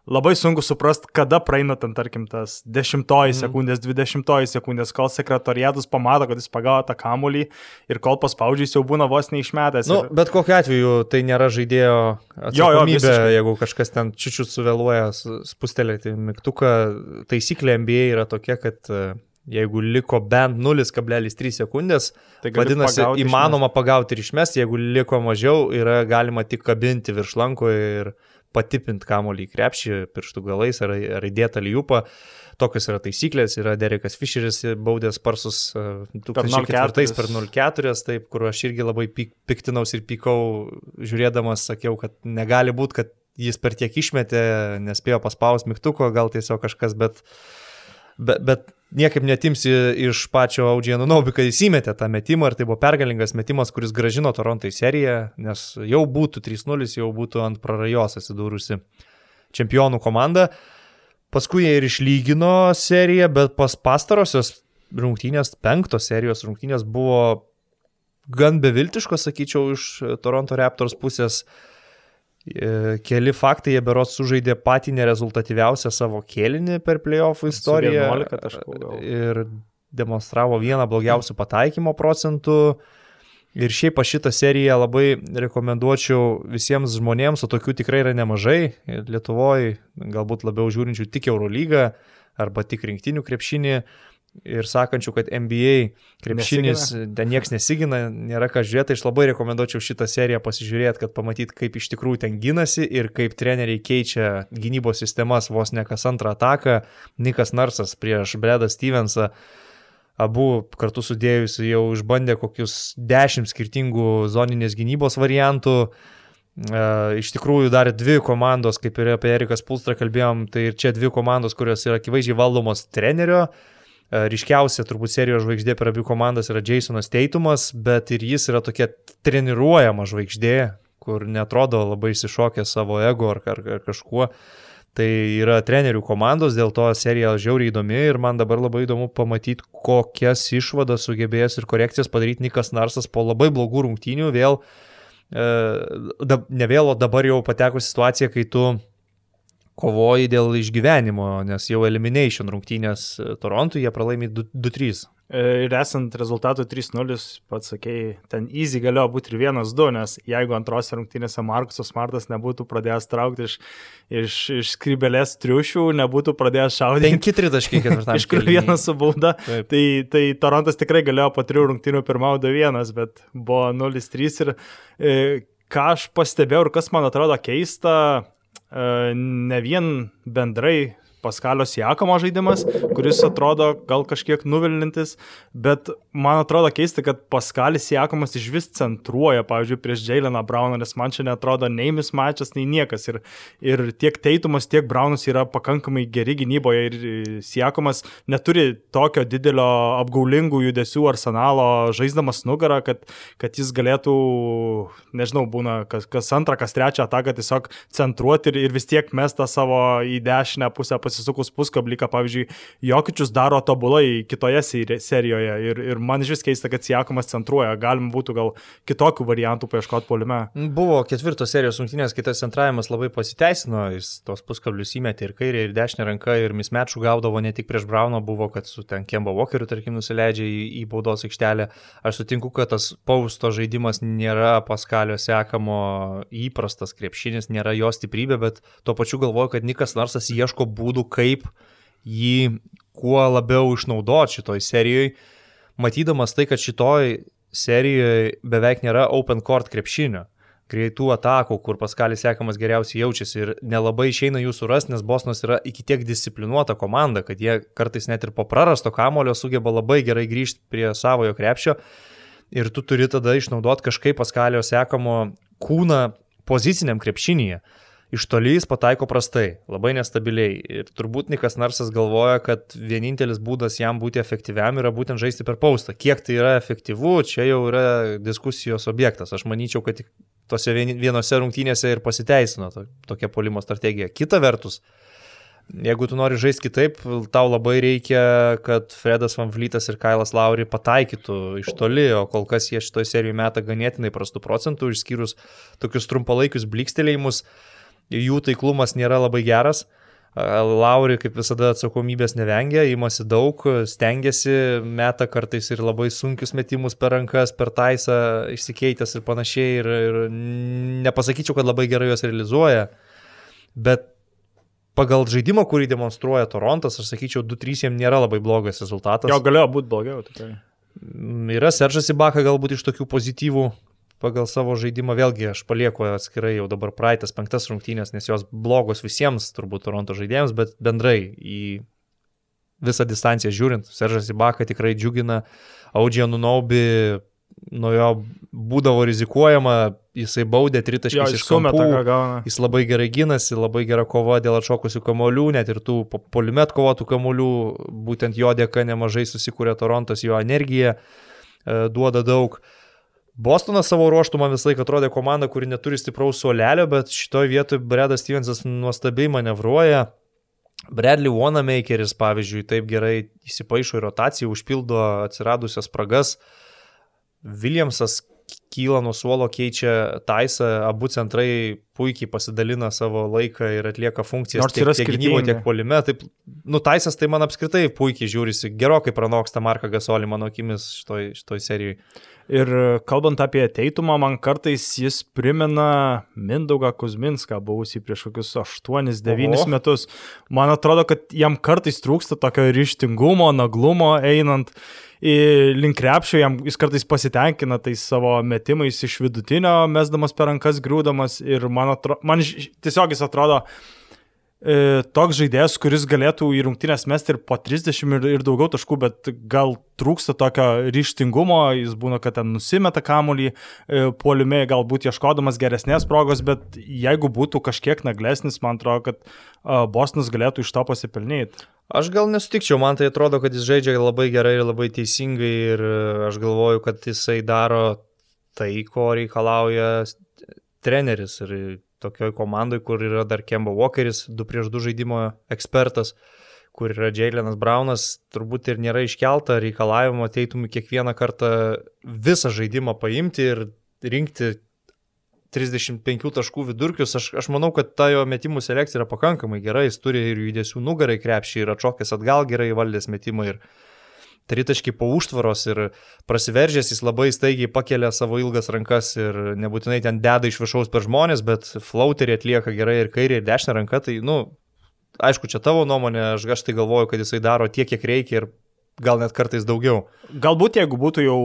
labai sunku suprast, kada praeina ten, tarkim, tas dešimtoji mm. sekundės, dvidešimtoji sekundės, kol sekretoriatas pamato, kad jis pagavo tą kamulį ir kol paspaudžia, jis jau būna vos neišmetęs. Nu, ir... Bet kokiu atveju tai nėra žaidėjo atsakomybė, jo, jo, jeigu kažkas ten čiučiut suvėluoja spustelėti mygtuką. Taisyklė MBA yra tokia, kad Jeigu liko bent 0,3 sekundės, tai vadinasi, pagauti įmanoma išmest. pagauti ir išmesti, jeigu liko mažiau, yra galima tik kabinti virš lanko ir patipinti kamolį į krepšį pirštų galais ar, ar įdėtą lyjupą. Tokios yra taisyklės, yra Derekas Fisheris baudęs parsus 2004 e, per 04, taip, kur aš irgi labai piktinaus ir pykau, žiūrėdamas, sakiau, kad negali būti, kad jis per tiek išmetė, nespėjo paspausti mygtuko, gal tiesiog kažkas, bet, bet, bet niekaip netimsi iš pačio Audžiano Naubi, kad jis įmetė tą metimą ir tai buvo pergalingas metimas, kuris gražino Toronto į seriją, nes jau būtų 3-0, jau būtų ant prarajos atsidūrusi čempionų komanda. Paskui jie ir išlygino seriją, bet pas pastarosios rungtynės, penktos serijos rungtynės buvo gan beviltiškos, sakyčiau, iš Toronto Raptors pusės. Uh, keli faktai, jie berots sužaidė patį nerezultatyviausią savo kėlinį per playoffų istoriją. Taškų, ir demonstravo vieną blogiausių pataikymo procentų. Ir šiaip aš šitą seriją labai rekomenduočiau visiems žmonėms, o tokių tikrai yra nemažai. Lietuvoje galbūt labiau žiūrinčių tik Eurolygą arba tik rinktinių krepšinį. Ir sakančių, kad NBA krepšinis, nesigina. ten niekas nesigina, nėra ką žiūrėti, aš labai rekomenduočiau šitą seriją pasižiūrėti, kad pamatyt, kaip iš tikrųjų ten gynasi ir kaip treneriai keičia gynybos sistemas vos ne kas antrą ataką. Nikas Narsas prieš Bredą Stevensą abu kartu sudėjus jau išbandė kokius dešimt skirtingų zoninės gynybos variantų. Uh, iš tikrųjų dar dvi komandos, kaip ir apie Erikas Pulstrą kalbėjom, tai ir čia dvi komandos, kurios yra akivaizdžiai valdomos trenerio. Uh, ryškiausia turbūt serijos žvaigždė per abi komandas yra Jasonas Teitumas, bet ir jis yra tokia treniruojama žvaigždė, kur netrodo labai išsišokė savo ego ar, ar, ar kažkuo. Tai yra trenerių komandos, dėl to serija žiauriai įdomi ir man dabar labai įdomu pamatyti, kokias išvadas sugebėjęs ir korekcijas padaryti Nikas Narsas po labai blogų rungtynių vėl E, ne vėl, o dabar jau patekusi situacija, kai tu kovoji dėl išgyvenimo, nes jau elimination rungtynės Torontui jie pralaimi 2-3. E, ir esant rezultatų 3-0, pats sakėjai, ten easy galėjo būti ir 1-2, nes jeigu antrose rungtynėse Markusas Smartas nebūtų pradėjęs traukti iš, iš, iš skrybelės triušių, nebūtų pradėjęs šaudyti. 5-3 taškai ketvirtame. iš kur vienas su bauda. Tai, tai Torontas tikrai galėjo po trijų rungtynių pirmau 2-1, bet buvo 0-3 ir e, ką aš pastebėjau ir kas man atrodo keista, e, ne vien bendrai Paskalio Siakamo žaidimas, kuris atrodo gal kažkiek nuvilintis, bet man atrodo keista, kad Paskalis Siakamas iš vis centruoja, pavyzdžiui, prieš Jaileną Brauną, nes man čia netrodo nei mismačias, nei niekas. Ir, ir tiek Teitumas, tiek Braunas yra pakankamai geri gynyboje ir Siakamas neturi tokio didelio apgaulingų judesių arsenalo žaisdamas nugarą, kad, kad jis galėtų, nežinau, būna kas, kas antrą, kas trečią ataką tiesiog centruoti ir, ir vis tiek mes tą savo į dešinę pusę pasisukus puskabliką, pavyzdžiui, Jokičius daro tobulai kitoje serijoje ir, ir man iš vis keista, kad Sijakumas centruoja, galim būtų gal kitokių variantų paieškoti polime. Buvo ketvirtos serijos rungtynės, kai tas centravimas labai pasiteisino, jis tos puskablius įmetė ir kairė, ir dešinė ranka, ir mismečų gaudavo ne tik prieš Brauną, buvo, kad su ten Kemba Walkeriu, tarkim, nusileidžia į, į baudos aikštelę. Aš sutinku, kad tas pausto žaidimas nėra Paskalio sekamo įprastas krepšinis, nėra jo stiprybė, bet tuo pačiu galvoju, kad Nikas Narsas ieško būdų būdų, kaip jį kuo labiau išnaudoti šitoj serijoje, matydamas tai, kad šitoj serijoje beveik nėra open court krepšinio greitų atakų, kur Paskalis sekamas geriausiai jaučiasi ir nelabai išeina jų surasti, nes Bosnos yra iki tiek disciplinuota komanda, kad jie kartais net ir po prarasto kamulio sugeba labai gerai grįžti prie savojo krepšio. Ir tu turi tada išnaudoti kažkaip Paskalio sekamo kūną poziciniam krepšinėje iš toli jis pataiko prastai, labai nestabiliai. Ir turbūt Nikas Narsas galvoja, kad vienintelis būdas jam būti efektyviam yra būtent žaisti per paustą. Kiek tai yra efektyvu, čia jau yra diskusijos objektas. Aš manyčiau, kad tose vienose rungtynėse ir pasiteisino to, tokia polimo strategija. Kita vertus, Jeigu tu nori žaisti kitaip, tau labai reikia, kad Fredas Van Vlytas ir Kailas Lauri pataikytų iš toli, o kol kas jie šitoje serijoje meta ganėtinai prastų procentų, išskyrus tokius trumpalaikius blikstelėjimus. Uh, jų taiklumas nėra labai geras. Lauri, kaip visada, atsakomybės nevengia, įmasi daug, stengiasi, meta kartais ir labai sunkius metimus per rankas, per taisą, išsikeitęs ir panašiai. Ir, ir nepasakyčiau, kad labai gerai juos realizuoja, bet pagal žaidimą, kurį demonstruoja Torontas, aš sakyčiau, 2-3 jiems nėra labai blogas rezultatas. Jo galėjo būti blogiau, tikrai. Yra Seržas Ibaka galbūt iš tokių pozityvų pagal savo žaidimą vėlgi aš palieku atskirai jau dabar praeitas penktas rungtynės, nes jos blogos visiems turbūt Toronto žaidėjams, bet bendrai į visą distanciją žiūrint, Seržas Ibaka tikrai džiugina, Audžija Nunaubi, nuo jo būdavo rizikuojama, jisai baudė tritaškius iš kampų, jis labai gerai gynasi, labai gera kova dėl atšokusių kamolių, net ir tų polimet kovotų kamolių, būtent jo dėka nemažai susikūrė Torontas, jo energija e, duoda daug. E, Bostonas savo ruoštų man visą laiką atrodė komanda, kuri neturi stipraus suolelio, bet šitoje vietoje Bredas Stevensas nuostabiai manevruoja. Bradley Wanamakeris, pavyzdžiui, taip gerai įsipaišo į rotaciją, užpildo atsiradusias spragas. Williamsas kyla nuo suolo, keičia taisą, abu centrai puikiai pasidalina savo laiką ir atlieka funkcijas Nors tiek, tiek gynyboje, tiek polime. Taip, nutaisęs tai man apskritai puikiai žiūrisi, gerokai pranoksta Marką Gasolį mano akimis šitoj, šitoj serijai. Ir kalbant apie teitumą, man kartais jis primena Mindaugą Kuzminską, buvusį prieš kokius 8-9 Oho. metus. Man atrodo, kad jam kartais trūksta tokio ryštingumo, naglumo einant link krepšio, jam jis kartais pasitenkina tais savo metimais iš vidutinio, mesdamas per rankas, griūdamas ir man, atro, man tiesiog jis atrodo toks žaidėjas, kuris galėtų į rungtynės mesti ir po 30 ir, ir daugiau taškų, bet gal trūksta tokio ryštingumo, jis būna, kad ten nusimeta kamuolį, e, puolime galbūt ieškodamas geresnės progos, bet jeigu būtų kažkiek naglesnis, man atrodo, kad a, Bostonas galėtų iš to pasipelnyti. Aš gal nesutikčiau, man tai atrodo, kad jis žaidžia labai gerai ir labai teisingai ir e, aš galvoju, kad jisai daro tai, ko reikalauja treneris ir tokioj komandai, kur yra dar Kemba Walkeris, 2 prieš 2 žaidimo ekspertas, kur yra Jailenas Braunas, turbūt ir nėra iškelta reikalavimo ateitumui kiekvieną kartą visą žaidimą paimti ir rinkti 35 taškų vidurkius, aš, aš manau, kad ta jo metimų selekcija yra pakankamai gera, jis turi ir judesių nugarai krepšį, ir atšokęs atgal gerai valdęs metimą, ir tritaškai po užtvaros, ir prasiveržęs jis labai staigiai pakelia savo ilgas rankas ir nebūtinai ten deda iš viršaus per žmonės, bet flauterį atlieka gerai ir kairė, ir dešinė ranka, tai, nu, aišku, čia tavo nuomonė, aš, aš tai galvoju, kad jisai daro tiek, kiek reikia ir gal net kartais daugiau. Galbūt jeigu būtų jau,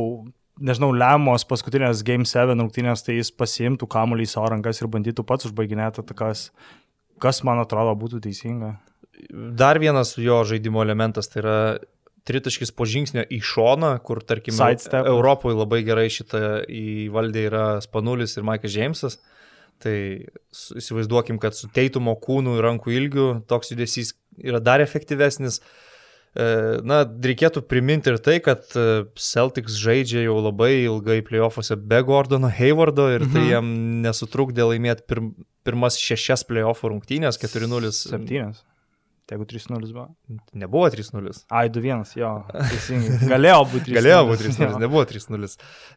nežinau, lemos paskutinės Game 7 rungtynės, tai jis pasiimtų kamuolį į savo rankas ir bandytų pats užbaiginėti atakas, kas man atrodo būtų teisinga. Dar vienas jo žaidimo elementas tai yra tritaškis po žingsnio į šoną, kur, tarkim. Europoje labai gerai šitą įvaldė yra Spanulis ir Maikas Džeimsas. Tai įsivaizduokim, kad su teitumo kūnų ir rankų ilgiu toks judesys yra dar efektyvesnis. E, Na, reikėtų priminti ir tai, kad e, Celtics žaidžia jau labai ilgai playoffuose be Gordono Haywardo ir tai Mhm. jam nesutrukdė laimėti pir, pirmas šešias playoffų rungtynės 4-0. 7. Jeigu 3-0 buvo. Nebuvo 3-0. Ai, 2-1, jo, teisingai. Galėjo būti 3-0. Galėjo būti 3-0, Jo. nebuvo 3-0.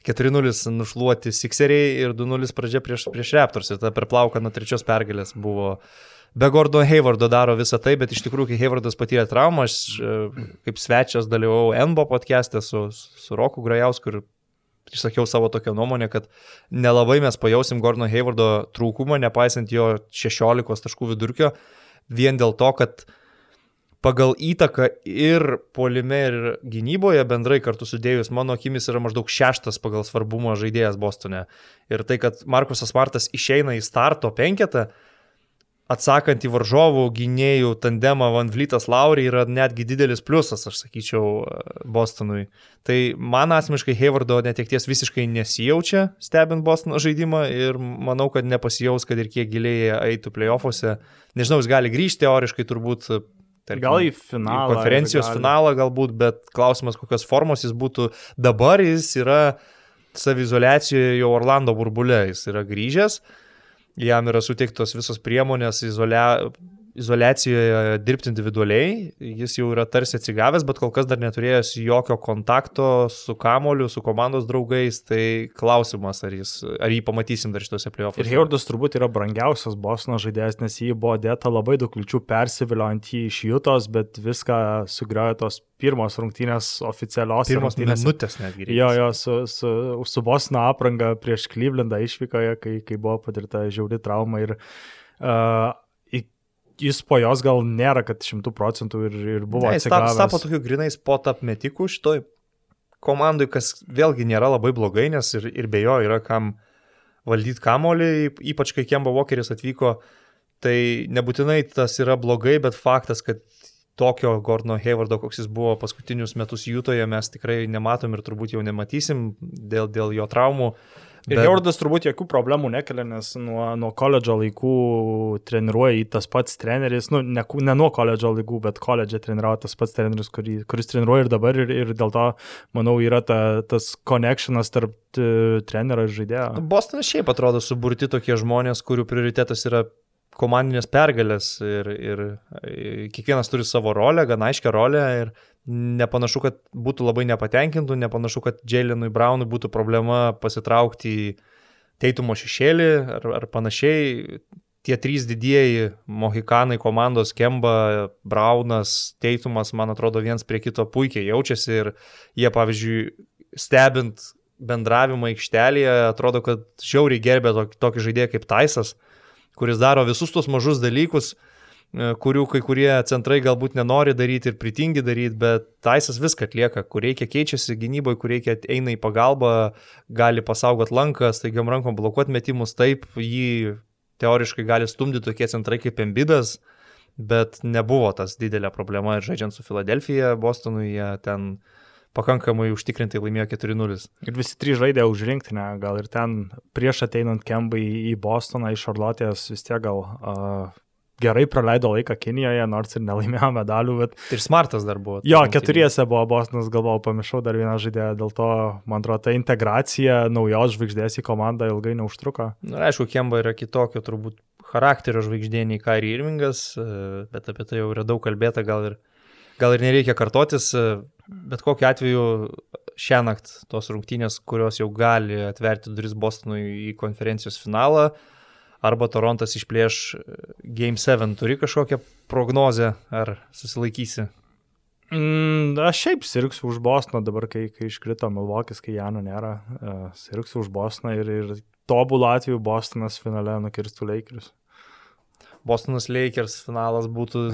4-0 nušluoti Sixeriai ir 2-0 pradžia prieš, prieš Raptors. Ir tada per plauką nuo trečios pergalės buvo. Be Gordo Haywardo daro visą tai, bet iš tikrųjų, kai Haywardas patyrė traumą, aš e, kaip svečias dalyvavau NBO podcast'e su, su Roku Grajausku ir išsakiau savo tokią nuomonę, kad nelabai mes pajausim Gordo Haywardo trūkumą, nepaisant jo 16 taškų vidurkio, vien dėl to, kad pagal įtaką ir polime, ir gynyboje bendrai kartu sudėjus, mano akimis yra maždaug šeštas pagal svarbumą žaidėjas Bostone. Ir tai, kad Markusas Martas išeina į starto penketą, atsakant į varžovų gynėjų tandemą Van Vlytas Laurį yra netgi didelis pliusas, aš sakyčiau, Bostonui. Tai man asmeniškai Haywardo netekties visiškai nesijaučia, stebint Bostono žaidimą ir manau, kad nepasijaus, kad ir kiek giliai eitų playoffuose. Nežinau, jis gali grįžti teoriškai turbūt. Tarkim, Gal į finalą. į konferencijos gali. finalą galbūt, bet klausimas, kokios formos jis būtų. Dabar jis yra savizolacijoje jau Orlando burbulė, jis yra grįžęs, jam yra suteiktos visos priemonės izolia... izolacijoje dirbti individualiai, jis jau yra tarsi atsigavęs, bet kol kas dar neturėjęs jokio kontakto su kamoliu, su komandos draugais, tai klausimas, ar, jis, ar jį pamatysim dar šituose playoffuose. Ir Haywardas turbūt yra brangiausias Bostono žaidėjas, nes jį buvo dėta labai daug vilčių persiviliojant jį iš Jutos, bet viską sugriaujo tos pirmos rungtynės oficialios Pirmos rungtynės. minutės netgi. Jo, jo, su, su, su Bostono apranga prieš Klyvlendą išvykoje, kai, kai buvo patirta žiauri trauma ir uh, jis po jos gal nėra, kad šimtų procentų ir, ir buvo Ne, jis tapo, tapo tokiu grinai spot apmetikų šitoj komandai, kas vėlgi nėra labai blogai, nes ir, ir be jo yra kam valdyti kamolį, ypač kai Kemba Walkeris atvyko, tai nebūtinai tas yra blogai, bet faktas, kad tokio Gordono Haywardo, koks jis buvo paskutinius metus Jūtoje, mes tikrai nematom ir turbūt jau nematysim dėl, dėl jo traumų. Ir Haywardas turbūt jokių problemų nekelia, nes nuo, nuo koledžo laikų treniruoja į tas pats treneris, nu, ne, ne nuo koledžo laikų, bet koledže treniruoja tas pats treneris, kurį, kuris treniruoja ir dabar, ir, ir dėl to, manau, yra ta, tas connectionas tarp trenerio ir žaidėjo. Bostonas šiaip atrodo suburti tokie žmonės, kurių prioritetas yra komandinės pergalės ir, ir kiekvienas turi savo rolę, gan aiškę rolę ir nepanašu, kad būtų labai nepatenkintų, nepanašu, kad Jalenui Brownui būtų problema pasitraukti į Teitumo šešėlį ar, ar panašiai. Tie trys didieji mohikanai komandos Kemba, Braunas, Teitumas, man atrodo, viens prie kito puikiai jaučiasi ir jie, pavyzdžiui, stebint bendravimą aikštelėje, atrodo, kad žiauriai gerbė tokį, tokį žaidėją kaip Taisas, kuris daro visus tos mažus dalykus, e, kurių kai kurie centrai galbūt nenori daryti ir pritingi daryti, bet Taisas viską atlieka, kur reikia keičiasi gynyboje, kur reikia eina į pagalbą, gali pasaugot lanką, staigiam rankom blokuoti metimus, taip jį teoriškai gali stumdyti tokie centrai kaip Embidas, bet nebuvo tas didelė problema ir žaidžiant su Filadelfija, Bostonui, jie ten pakankamai užtikrintai laimėjo 4-0. Ir visi trys žaidė už rinktinę, gal ir ten prieš ateinant Kembai į Bostoną, iš Šarlotės vis tiek gal uh, gerai praleido laiką Kinijoje, nors ir nelaimėjo medalių, bet... Ir smartas dar buvo. Jo, keturiese buvo Bostonas, galvojau, pamiršau dar vieną žaidėją, dėl to, man atrodo, ta integracija naujos žvaigždės į komandą ilgai neužtruko. Na, aišku, Kemba yra kitokio turbūt charakterio žvaigždė nei Kairi Irvingas, e, bet apie tai jau yra daug kalbėta, gal ir, gal ir nereikia kartotis, e, bet kokiu atveju šią naktį tos rungtynės, kurios jau gali atverti duris Bostonui į konferencijos finalą, arba Torontas išplėš Game 7. Turi kažkokią prognozę ar susilaikysi? Mm, aš šiaip sirgsiu už Bosną dabar, kai, kai iškrito Milvokis, kai Jano nėra. Uh, sirgsiu už Bosną ir, ir tobulų atveju Bostonas finale nukirstų Lakers. Bostonas Lakers finalas būtų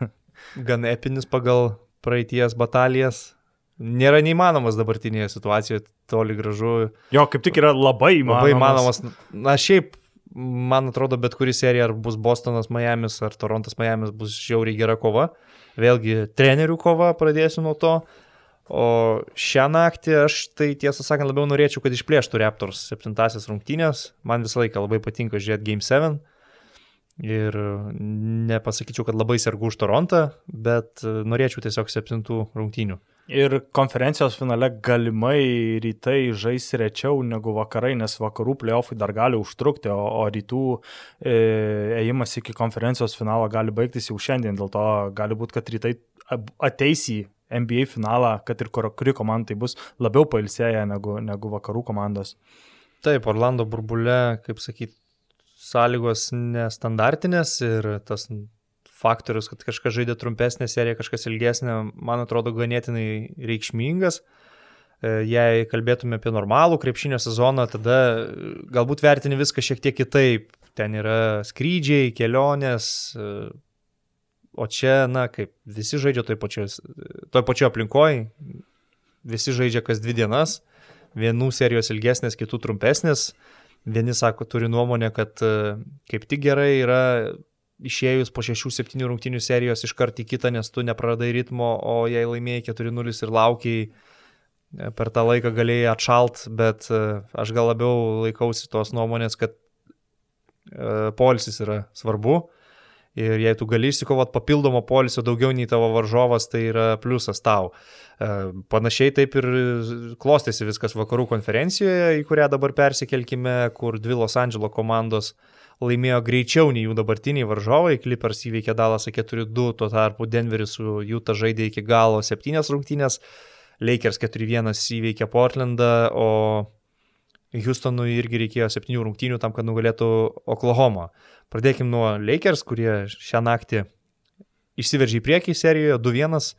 gan epinis pagal praeities batalijas. Nėra neįmanomas dabartinėje situacijoje, toli gražu. Jo, kaip tik yra labai įmanomas. Labai įmanomas. Na, šiaip man atrodo, bet kuri serija, ar bus Bostonas, Miamis, ar Torontas, Miamis, bus žiauriai gera kova. Vėlgi, trenerių kova, pradėsiu nuo to. O šią naktį aš tai tiesą sakant labiau norėčiau, kad išplėštų Raptors septintasias rungtynės. Man visą laiką labai patinka žiūrėti Game 7. Ir nepasakyčiau, kad labai sergu už Torontą, bet norėčiau tiesiog septintų rungtynių. Ir konferencijos finale galimai rytai žais rečiau negu vakarai, nes vakarų playoffai dar gali užtrukti, o, o rytų e, ėjimas iki konferencijos finalo gali baigtis jau šiandien. Dėl to gali būti, kad rytai ateis į NBA finalą, kad ir kuri komanda tai bus labiau pailsėję negu, negu vakarų komandos. Taip, Orlando burbule, kaip sakyti, sąlygos nestandartinės ir tas faktorius, kad kažkas žaidė trumpesnę seriją, kažkas ilgesnę, man atrodo ganėtinai reikšmingas. E, jei kalbėtume apie normalų krepšinio sezoną, tada e, galbūt vertini viską šiek tiek kitaip. Ten yra skrydžiai, kelionės, e, o čia, na, kaip visi žaidžia toj pačioj, toj pačioj aplinkoje, visi žaidžia kas dvi dienas, vienų serijos ilgesnės, kitų trumpesnės. Vieni sako, turi nuomonę, kad kaip tik gerai yra išėjus po 6-7 rungtinių serijos iškart į kitą, nes tu nepraradai ritmo, o jei laimėjai 4-0 ir laukiai, e, per tą laiką galėjai atšalt, bet e, aš gal labiau laikausi tos nuomonės, kad e, polisis yra svarbu. Ir jei tu gali išsikovot papildomo polisio daugiau nei tavo varžovas, tai yra pliusas tau. Panašiai taip ir klostėsi viskas vakarų konferencijoje, į kurią dabar persikelkime, kur dvi Los Andželo komandos uh, laimėjo greičiau nei jų dabartiniai varžovai. Clippers įveikė Dalasą 4-2, tuo tarpu Denveris su Jūta žaidė iki galo 7 rungtynės, Lakers 4-1 įveikė Portlandą, o Houstonui irgi reikėjo 7 rungtynių tam, kad nugalėtų Oklahoma. Pradėkim nuo Lakers, kurie šią naktį išsiveržė į priekį serijoje 2-1.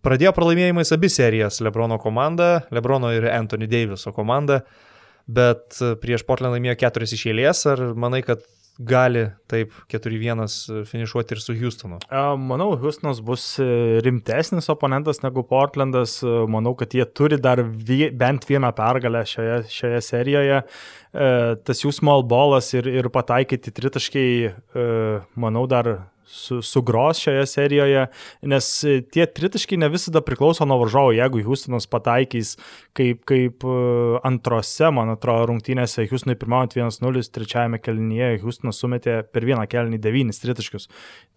Pradėjo pralaimėjimais abi serijas Lebrono komanda, Lebrono ir Anthony Daviso komanda bet e, prieš Portland laimėjo keturis iš eilės, ar manai, kad gali taip 4-1 finišuoti ir su Houstonu? Manau, Houstonas bus e, rimtesnis oponentas negu Portlandas. E, manau, kad jie turi dar vie, bent vieną pergalę šioje, šioje serijoje. Tas jų small ballas ir, ir pataikyti tritaškiai, manau, dar su, sugros šioje serijoje, nes tie tritaškai ne visada priklauso nuo varžovo. Jeigu Houstonas pataikys kaip, kaip e, antrose, man atrodo, rungtynėse, Houstonui pirmaujant 1-0, trečiajame kelnyje Houstonas sumetė per vieną kelnį 9 tritaškius.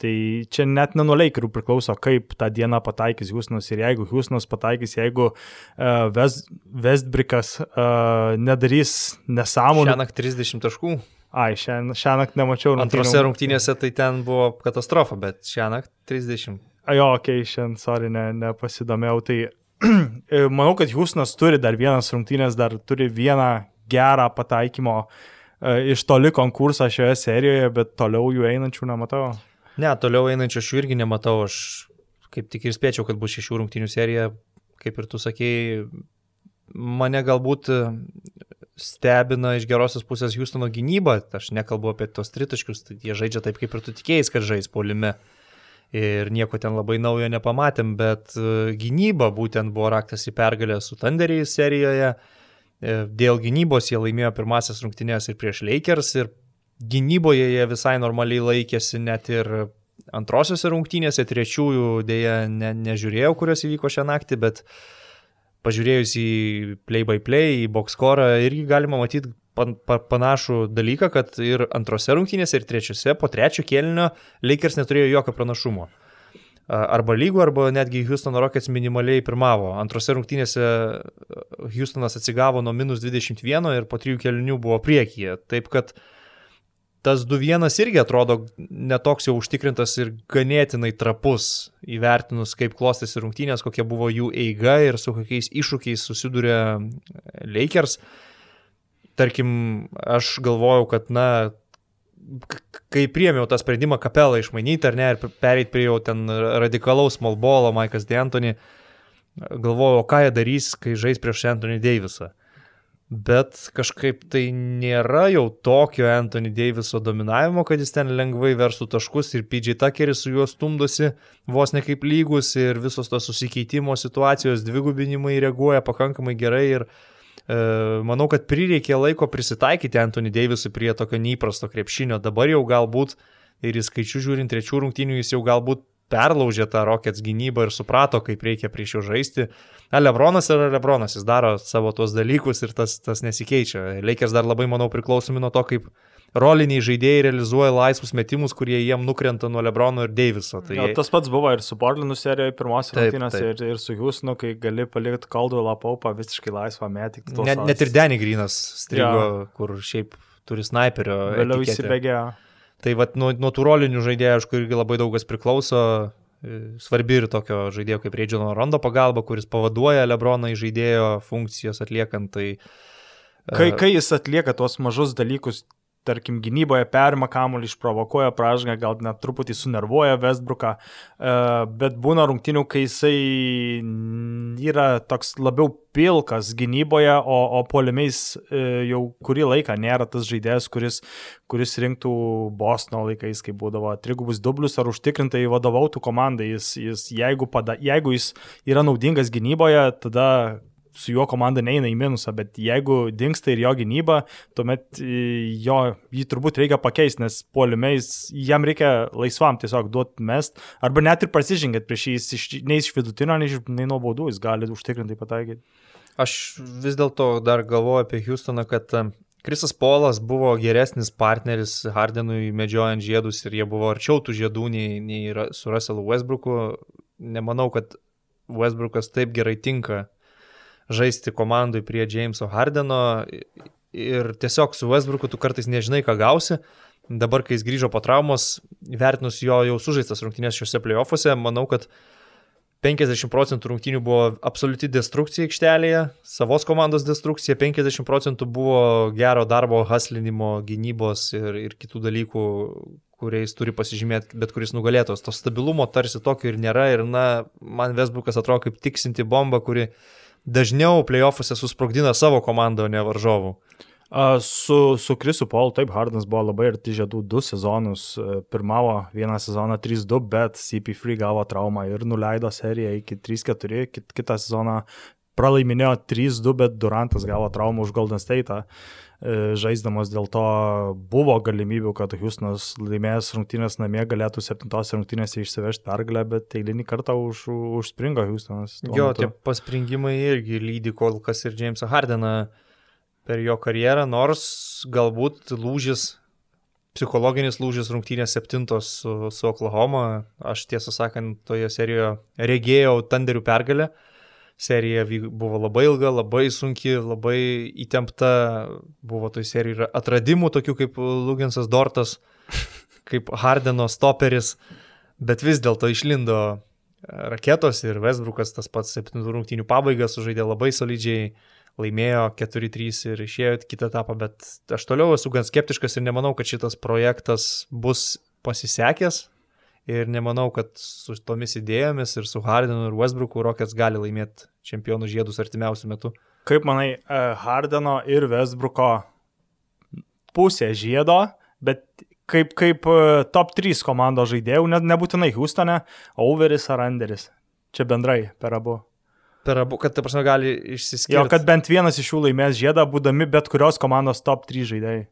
Tai čia net ne nuo Lakerų priklauso, kaip tą dieną pataikys Houstonas ir jeigu Houstonas pataikys, jeigu uh, West, Westbrickas uh, nedarys nesąmonę. Šiąnakt 30 taškų. Ai, šią, šią naktį nemačiau. Antrose rungtynėse tai ten buvo katastrofa, bet šią naktį 30. A, jo, okei, okay, šiandien, sorry, ne, nepasidomėjau. Tai manau, kad Houstonas turi dar vienas rungtynės, dar turi vieną gerą pataikymo e, iš toli konkursą šioje serijoje, bet toliau jų einančių nematau. Ne, toliau einančių aš irgi nematau. Aš kaip tik ir spėčiau, kad bus šešių rungtynių serija, kaip ir tu sakėjai, mane galbūt stebina iš gerosios pusės Houstono gynyba. Aš nekalbu apie tos tritaškius, tai jie žaidžia taip, kaip ir tu tikėjai, kad žais polime. Ir nieko ten labai naujo nepamatėm, bet e, gynyba būtent buvo raktas į pergalę su Thunderiais serijoje. E, dėl gynybos jie laimėjo pirmasis rungtynės ir prieš Lakers ir gynyboje jie visai normaliai laikėsi net ir antrosiose rungtynėse, trečiųjų dėja ne, nežiūrėjau, kurios įvyko šią naktį, bet uh, pažiūrėjus į play by play, į box score, irgi galima matyti pan, pa, panašų dalyką, kad ir antrose rungtynėse, ir trečiose, po trečio kėlinio Lakers neturėjo jokio pranašumo. Arba lygų, arba netgi Houston Rockets minimaliai pirmavo. Antrose rungtynėse Houstonas atsigavo nuo minus 21 ir po trijų kelinių buvo priekyje. Taip kad uh, tas 2-1 irgi atrodo netoks jau užtikrintas ir ganėtinai trapus, įvertinus, kaip klostėsi rungtynės, kokia buvo jų eiga ir su kokiais iššūkiais susiduria Lakers. Tarkim, aš galvojau, kad, na, kai priemiau tą sprendimą kapelą išmainyti ar ne, ir perėti prie jau ten radikalaus malbolo, Maikas D'Antoni, galvojau, ką jie darys, kai žais prieš Anthony Davisą bet kažkaip tai nėra jau tokio Anthony Daviso dominavimo, kad jis ten lengvai versų taškus ir PJ Tuckeris su juo stumdosi vos ne kaip lygus ir visos tos susikeitimo situacijos, dvigubinimai reaguoja pakankamai gerai ir e, manau, kad prireikė laiko prisitaikyti Anthony Davisui prie tokio neįprasto krepšinio. Dabar jau galbūt ir į skaičių žiūrint trečių rungtynių jis jau galbūt perlaužė tą Rockets gynybą ir suprato, kaip reikia prieš jų žaisti. Na, Lebronas yra Lebronas, jis daro savo tuos dalykus ir tas, tas nesikeičia. Lakers dar labai, manau, priklausomi nuo to, kaip roliniai žaidėjai realizuoja laisvus metimus, kurie jiem nukrenta nuo Lebrono ir Daviso. Tai... Ja, tas pats buvo ir su Portlandu serijoje pirmosios rungtynės ir, ir su Houstonu, kai gali palikti Caldwellą paupą visiškai laisvą metį. Net, net ir Denny Grinas strigo, ja. kur šiaip turi sniperio. Vėliau įsibėgėjo. Tai vat, nuo, nuo tų rolinių žaidėjų, aišku, irgi labai daug kas priklauso. E, svarbi ir tokio žaidėjo kaip Reidžino Rondo pagalba, kuris pavaduoja Lebroną į žaidėjo funkcijas atliekant. Tai, kai, e, kai jis atlieka tuos mažus dalykus tarkim, gynyboje perima kamuolį, išprovokuoja pražangą, gal net truputį sunervuoja Westbrooką, e, bet būna rungtinių, kai jisai yra toks labiau pilkas gynyboje, o, o polimiais e, jau kurį laiką nėra tas žaidėjas, kuris, kuris rinktų Bosno laikais, kai būdavo trigubus dublius ar užtikrintai vadovautų komandai. Jis, jis, jeigu, pada, jeigu jis yra naudingas gynyboje, tada su juo komanda neina į minusą, bet jeigu dinksta ir jo gynyba, tuomet e, jo, jį turbūt reikia pakeisti, nes puolimiais jam reikia laisvam tiesiog duoti mest, arba net ir prasižengėt prieš jį, iš, nei iš vidutinio, nei, nei nuo baudų, jis gali užtikrintai pataikyti. Aš vis dėlto dar galvoju apie Houstoną, kad Krisas Polas buvo geresnis partneris Hardenui medžiojant žiedus ir jie buvo arčiau tų žiedų nei, nei su Russellu Westbrooku. Nemanau, kad Westbrookas taip gerai tinka žaisti komandai prie Jameso Hardeno ir tiesiog su Westbrooku tu kartais nežinai, ką gausi. Dabar, kai jis grįžo po traumos, vertinus jo jau sužaistas rungtynės šiuose playoffuose, manau, kad 50 procentų rungtynių buvo absoliuti destrukcija aikštelėje, savos komandos destrukcija, 50 procentų buvo gero darbo, haslinimo, gynybos ir, ir kitų dalykų, kuriais turi pasižymėti bet kuris nugalėtos. To stabilumo tarsi tokio ir nėra ir, na, man Westbrookas atrodo kaip tiksinti bomba, kuri dažniau playoffuose susprogdina savo komandą, o ne varžovų. Su, su Krisu Paul, taip, Hardanas buvo labai arti žiedų du sezonus. E, pirmavo vieną sezoną 3-2, bet CP3 gavo traumą ir nuleido seriją iki 3-4. Kit, kitą sezoną pralaiminėjo 3-2, bet Durantas gavo traumą už Golden State. E, žaisdamas dėl to buvo galimybių, kad Houstonas laimėjęs rungtynės namie galėtų septintos rungtynėse išsivežti pergalę, bet eilinį kartą už, užspringo Houstonas. Jo, metu. tie paspringimai irgi lydi kol kas ir Jamesą Hardeną per jo karjerą, nors galbūt lūžis psichologinis lūžis rungtynės septintos su, su Oklahoma. Aš tiesą sakant, toje serijoje regėjau Tanderių pergalę. Serija buvo labai ilga, labai sunki, labai įtempta. Buvo toj serijoje atradimų, tokių kaip Lugensas Dortas, kaip Hardeno stoperis, bet vis dėlto išlindo raketos ir Westbrookas tas pats septintų rungtynių pabaigas sužaidė labai solidžiai. laimėjo 4-3 ir išėjo kitą etapą, bet aš toliau esu gan skeptiškas ir nemanau, kad šitas projektas bus pasisekęs. Ir nemanau, kad su tomis idėjomis ir su Hardenu ir Westbrooku Rockets gali laimėti čempionų žiedus artimiausių metų. Kaip manai, e, Hardeno ir Westbrooko pusė žiedo, bet kaip, kaip e, top 3 komandos žaidėjų, ne, nebūtinai Houstone, Overis ar Anderis. Čia bendrai per abu. Per abu, kad, ta prasme, gali išsiskirti. Jo, kad bent vienas iš jų laimės žiedą, būdami bet kurios komandos top 3 žaidėjai.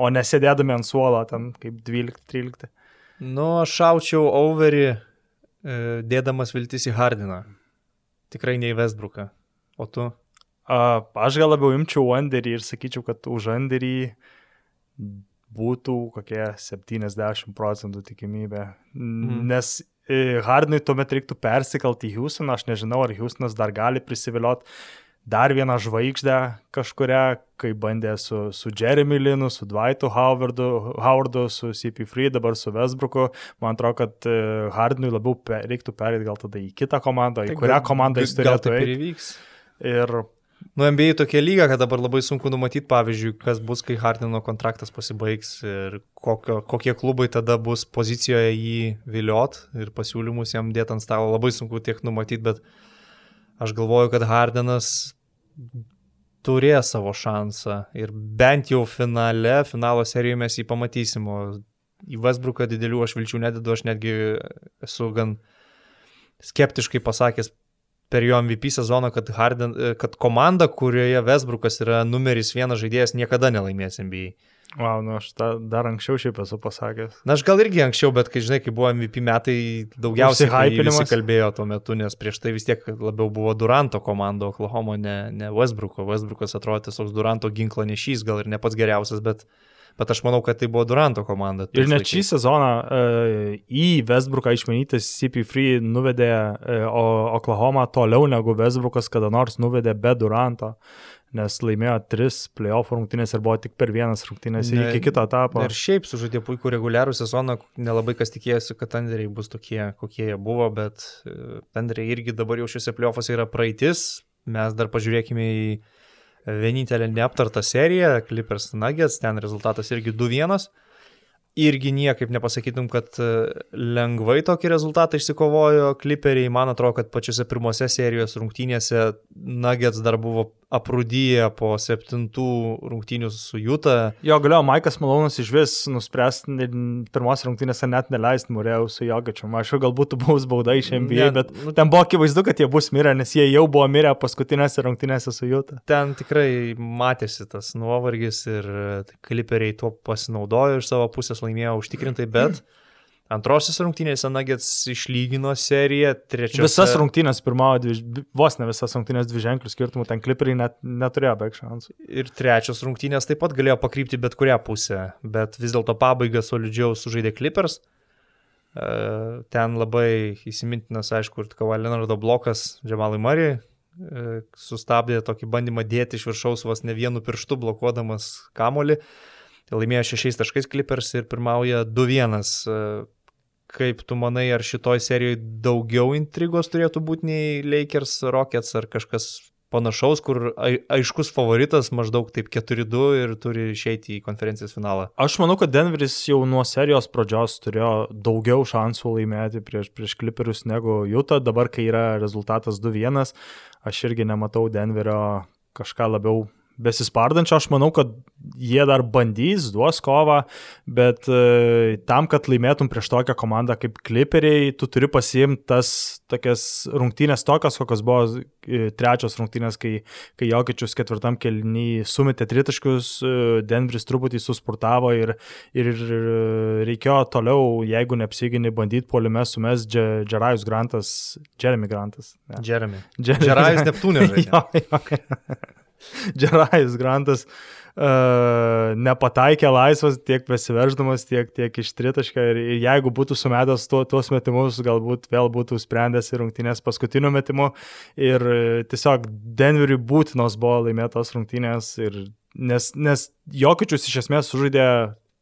O nesėdėdami ant suolo, ten kaip 12-13. Nu, aš šaučiau overį, e, dėdamas viltis į Hardiną. Tikrai ne į Westbrooką. O tu? A, aš gal labiau imčiau Anderį ir sakyčiau, kad už Anderį būtų kokie 70 procentų tikimybė. Mm. Nes e, Hardinui tuomet reiktų persikelti į Houstoną, aš nežinau, ar Houstonas dar gali prisivilioti dar vieną žvaigždę kažkuria, kai bandė su, su Jeremy Linu, su Dwightu Howardu, Howardu, su CP3, dabar su Westbrooku. Man atrodo, kad e, Hardinui labiau per, reiktų perėti gal tada į kitą komandą, į tai kurią komandą jis turėtų eiti. Ir Nu, NBA tokia lyga, kad dabar labai sunku numatyti, pavyzdžiui, kas bus, kai Hardino kontraktas pasibaigs ir kokio, kokie klubai tada bus pozicijoje jį viliot ir pasiūlymus jam dėti ant stalo. Labai sunku tiek numatyti, bet aš galvoju, kad Hardinas turės savo šansą ir bent jau finale, finalo serijoje mes jį pamatysim, o į Westbrooką didelių aš vilčių nededu, aš netgi esu gan skeptiškai pasakęs per jo MVP sezoną, kad, Harden, kad komanda, kurioje Westbrookas yra numeris vienas žaidėjas, niekada nelaimės NBA. Wow, nu aš ta, dar anksčiau šiaip esu pasakęs. Na aš gal irgi anksčiau, bet kai žinai, kai buvo MVP metai, daugiausiai hypinimas kalbėjo tuo metu, nes prieš tai vis tiek labiau buvo Duranto komanda Oklahoma, ne, ne Westbrooko. Westbrookas atrodė tiesiog Duranto ginklo nešys, gal ir ne pats geriausias, bet bet aš manau, kad tai buvo Duranto komanda. Ir net šį sezoną uh, į Westbrooką išmanytas CP3 nuvedė uh, Oklahoma toliau negu Westbrookas kada nors nuvedė be Duranto nes laimėjo tris playoff rungtynės ir buvo tik per vienas rungtynės ne, iki kito etapo. Ir šiaip sužaidė puikų reguliarų sezoną, nelabai kas tikėjosi, kad tenderiai bus tokie, kokie jie buvo, bet tenderiai irgi dabar jau šiuose playoffuose yra praeitis. Mes dar pažiūrėkime į vienintelę neaptartą seriją, Clippers Nuggets, ten rezultatas irgi 2-1 irgi niekaip nepasakytum, kad e, lengvai tokį rezultatą išsikovojo kliperiai. Man atrodo, kad pačiose pirmose serijos rungtynėse Nuggets dar buvo aprūdyję po septintų rungtynių su Jūta. Jo, galėjo Maikas Malonas iš vis nuspręsti pirmos rungtynėse net neleisti Murėjau su Jogačiu. Aš jau galbūt buvus bauda iš NBA, ne, bet nu, ten buvo akivaizdu, kad jie bus mirę, nes jie jau buvo mirę paskutinėse rungtynėse su Jūta. Ten tikrai matėsi tas nuovargis ir kliperiai tuo pasinaudojo iš savo pusės laimėjo užtikrintai, bet Antrosios rungtynėse Nuggets išlygino seriją, trečiose. Visas rungtynės pirmavo, vos ne visas rungtynės dvi ženklių skirtumų, ten kliperiai net neturėjo beveik šansų. Ir trečios rungtynės taip pat galėjo pakrypti bet kurią pusę, bet vis dėlto pabaigą solidžiau sužaidė Clippers. E, ten labai įsimintinas, aišku, ir Kava Leonardo blokas Džemalui Marijai e, sustabdė tokį bandymą dėti iš viršaus vos ne vienu pirštu blokuodamas kamolį. Laimėjo šešiais taškais Clippers ir pirmauja 2-1 Kaip tu manai, ar šitoj serijoje daugiau intrigos turėtų būti nei Lakers, Rockets ar kažkas panašaus, kur aiškus favoritas maždaug taip 4-2 ir turi išeiti į konferencijos finalą. Aš manau, kad Denveris jau nuo serijos pradžios turėjo daugiau šansų laimėti prieš, prieš Clipperius negu Utah. Dabar, kai yra rezultatas 2-1, aš irgi nematau Denverio kažką labiau besispardančio, aš manau, kad jie dar bandys, duos kovą, bet e, tam, kad laimėtum prieš tokią komandą kaip Clipperiai, tu turi pasiimti tas tokias rungtynės tokios, kokios buvo e, trečios rungtynės, kai, kai Jokičius ketvirtam kelnį sumetė tritaškius, e, Denveris truputį susportavo ir, ir, ir reikėjo toliau, jeigu neapsigini, bandyti poliume sumes Džerajus Grantas, Jeremy Grantas. Ne. Jeremy. Džerajus Neptūnė. Džerajus Grantas uh, nepataikė laisvas tiek besiverždamas, tiek, tiek iš tritašką ir, ir jeigu būtų sumetęs tuo, tuos metimus, galbūt vėl būtų sprendęs ir rungtynės paskutiniu metimu ir tiesiog Denveriui būtinos buvo laimėtos rungtynės ir nes, nes Jokičius iš esmės sužaidė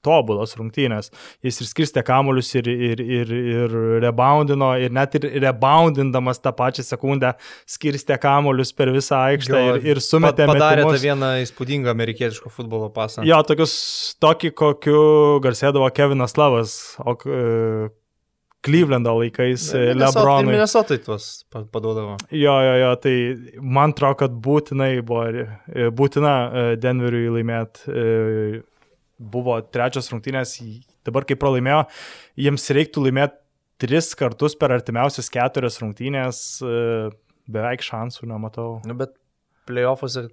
tobulas rungtynės. Jis ir skirstė kamuolius, ir, ir, ir, ir reboundino, ir net ir reboundindamas tą pačią sekundę skirstė kamuolius per visą aikštę jo, ir, ir sumetė. Padarė metimus. tą vieną įspūdingą amerikietiško futbolo pasą. Jo, tokius, tokį, kokiu garsėdavo Kevinas Lavas. O, Clevelando laikais Lebronui. Minnesotai tuos paduodavo. Jo, jo, jo, tai man atrodo, kad būtinai buvo, e, būtina e, Denveriui laimėti. E, buvo trečios rungtynės, dabar kai pralaimėjo, jiems reiktų laimėti tris kartus per artimiausias keturias rungtynės, beveik šansų nematau. Nu, bet playoffuose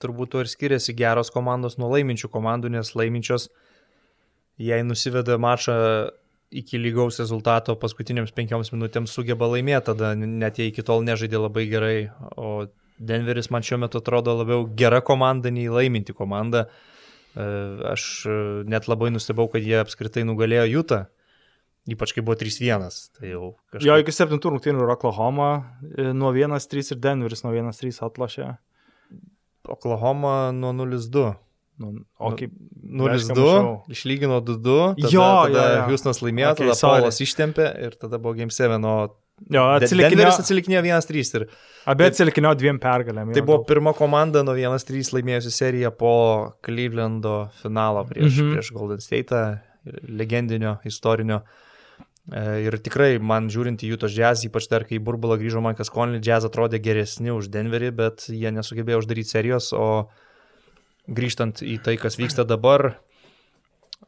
turbūt to ir skiriasi geros komandos nuo laiminčių komandų, nes laiminčios, jei nusiveda mačą iki lygaus rezultato paskutiniams penkioms minutėms sugeba laimėti, tada net jei iki tol nežaidė labai gerai, o Denveris man šiuo metu atrodo labiau gera komanda nei laiminti komanda. E, aš e, net labai nustebau, kad jie apskritai nugalėjo Jutą, ypač kai buvo 3-1. Tai jau kažkaip... Jo, iki 7 rungtynių yra Oklahoma e, nuo 1-3 ir Denveris nuo 1-3 atlošė. Oklahoma nuo 0-2. Nu, o kaip 0-2, išlygino 2-2, tada, jo, tada jo, jo. Houstonas laimėjo, okay, tada. Paulas ištempė ir tada buvo Game 7, o Jo, atsilikinėjo. atsilikinėjo 1-3 ir... Abi atsilikinėjo dviem pergalėm. Tai buvo pirma komanda nuo 1-3 laimėjusi seriją po Clevelando finalo prieš, mm -hmm. prieš Golden State, legendinio, istorinio. E, ir tikrai, man žiūrint į Jutos jazz, ypač dar kai burbulą grįžo Mankas Conley, jazz atrodė geresni už Denverį, bet jie nesugebėjo uždaryti serijos, o grįžtant į tai, kas vyksta dabar,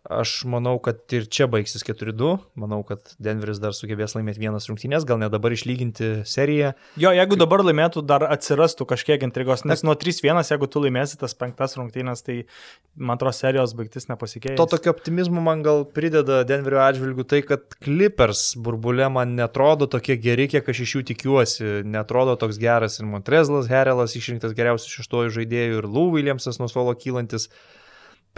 Aš manau, kad ir čia baigsis 4-2. Manau, kad Denveris dar sugebės laimėti vienas rungtynės, gal net dabar išlyginti seriją. Jo, jeigu Kaip... dabar laimėtų, dar atsirastų kažkiek intrigos, nes nuo 3-1, jeigu tu laimėsi tas penktas rungtynės, tai man atrodo serijos baigtis nepasikeis. To tokio optimizmo man gal prideda Denverio atžvilgių tai, kad Clippers burbulė man netrodo tokie geri, kiek aš iš jų tikiuosi. Netrodo toks geras ir Montrezlas, Herelas išrinktas geriausiu šeštojų žaidėjų ir Lou Williamsas nuo suolo kylantis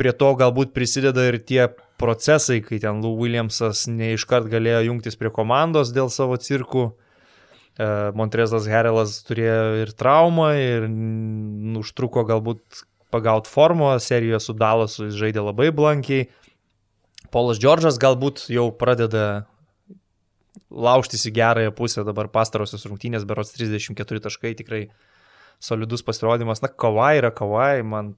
prie to galbūt prisideda ir tie procesai, kai ten Lou Williamsas neiškart galėjo jungtis prie komandos dėl savo cirkų. E, Montrezas Herelas turėjo ir traumą, ir užtruko galbūt pagauti formą, serijoje su Dalasu jis žaidė labai blankiai. Polas Džordžas galbūt jau pradeda laužtis į gerąją pusę, dabar pastarosios rungtynės, berots 34 taškai, tikrai solidus pasirodymas. Na, kavai yra kavai, man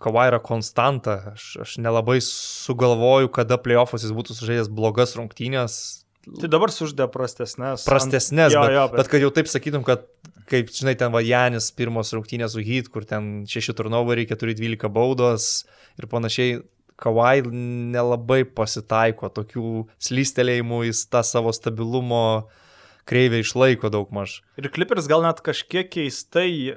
kova yra konstanta. Aš, aš nelabai sugalvoju, kada playoffas jis būtų sužaidęs blogas rungtynės. Tai dabar suždė prastesnės. Prastesnės, ant... jo, bet, jo, bet... bet kad jau taip sakytum, kad kaip, žinai, ten Vajanis pirmos rungtynės su Heat, kur ten 6 turnoveriai, 4-12 baudos ir panašiai. Kawai nelabai pasitaiko tokių slystelėjimų, jis tą savo stabilumo uh, kreivė išlaiko daug maž. Ir Clippers gal net kažkiek keistai e,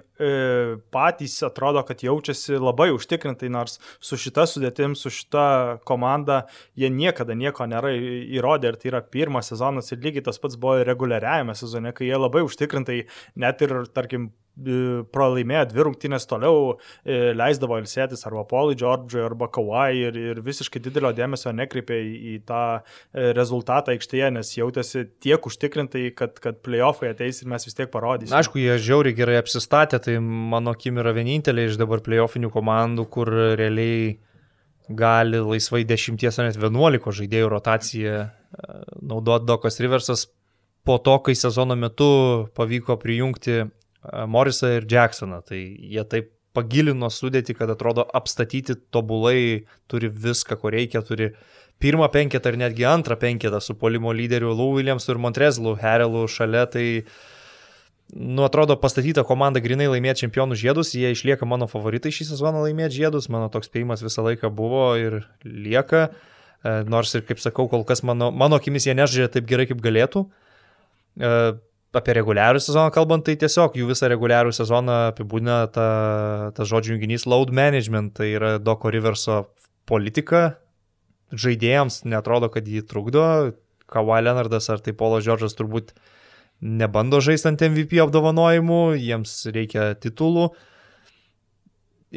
patys atrodo, kad jaučiasi labai užtikrintai, nors su šita sudėtim, su šita komanda jie niekada nieko nėra įrodę ir tai yra pirmas sezonas ir lygiai tas pats buvo reguliariajame sezone, kai jie labai užtikrintai net ir, tarkim, pralaimėjo dvi rungtynės toliau, e, leisdavo ilsėtis arba Polui Džordžui, arba Kawai ir, ir visiškai didelio dėmesio nekreipė į, į tą e, rezultatą aikštėje, nes jautėsi tiek užtikrintai, kad, kad playoffai ateis ir mes vis tiek parodysime. Aišku, jie žiauriai gerai apsistatė, tai mano akim yra vienintelė iš dabar playoffinių komandų, kur realiai gali laisvai 10 ar net 11 žaidėjų rotaciją e, naudoti Dokas Riversas po to, kai sezono metu pavyko prijungti Morisą ir Jacksoną. Tai jie taip pagilino sudėti, kad atrodo apstatyti tobulai, turi viską, ko reikia, turi pirmą penketą ir netgi antrą penketą su polimo lyderiu Lou Williamsu ir Montrezlu Herelu šalia. Tai, nu, atrodo, pastatyta komanda grinai laimėti čempionų žiedus, jie išlieka mano favoritai šį sezoną laimėti žiedus, mano toks spėjimas visą laiką buvo ir lieka. E, nors ir, kaip sakau, kol kas mano, mano akimis jie nežaidžia taip gerai, kaip galėtų. Apie reguliarų sezoną kalbant, tai tiesiog jų visą reguliarų sezoną apibūdina ta, ta žodžių junginys load management, tai yra Doko Riverso politika, žaidėjams netrodo, kad jį trukdo, Kawhi Leonardas ar tai Polo Džordžas turbūt nebando žaisti ant MVP apdovanojimų, jiems reikia titulų.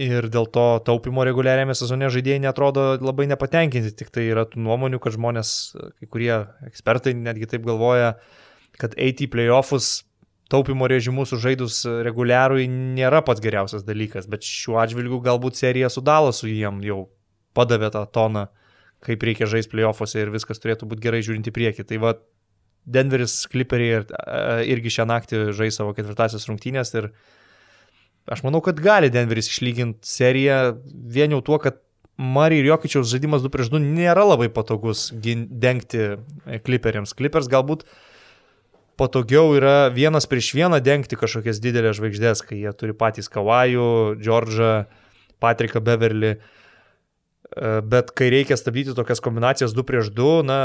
Ir dėl to taupimo reguliariame sezone žaidėjai netrodo labai nepatenkinti, tik tai yra tų nuomonių, kad žmonės, kai kurie ekspertai netgi taip galvoja, uh, kad eiti į playoffus taupimo režimu sužaidus reguliarui nėra pats geriausias dalykas, bet šiuo atžvilgiu galbūt serija su Dalasu jiem jau padavė tą toną, kaip reikia žaisti playoffuose ir viskas turėtų būti gerai žiūrint į priekį. Tai va, Denveris, Clipperiai ir, irgi šią naktį žais savo ketvirtasias rungtynės ir aš manau, kad gali Denveris išlyginti seriją vien jau tuo, kad Mari ir Jokičiaus žaidimas 2 prieš 2 nėra labai patogus dengti Clipperiams. Clippers galbūt patogiau yra vienas prieš vieną dengti kažkokias didelės žvaigždės, kai jie turi patys Kavajų, Džordžą, Patriką Beverly. Bet kai reikia stabdyti tokias kombinacijas 2 prieš 2, na,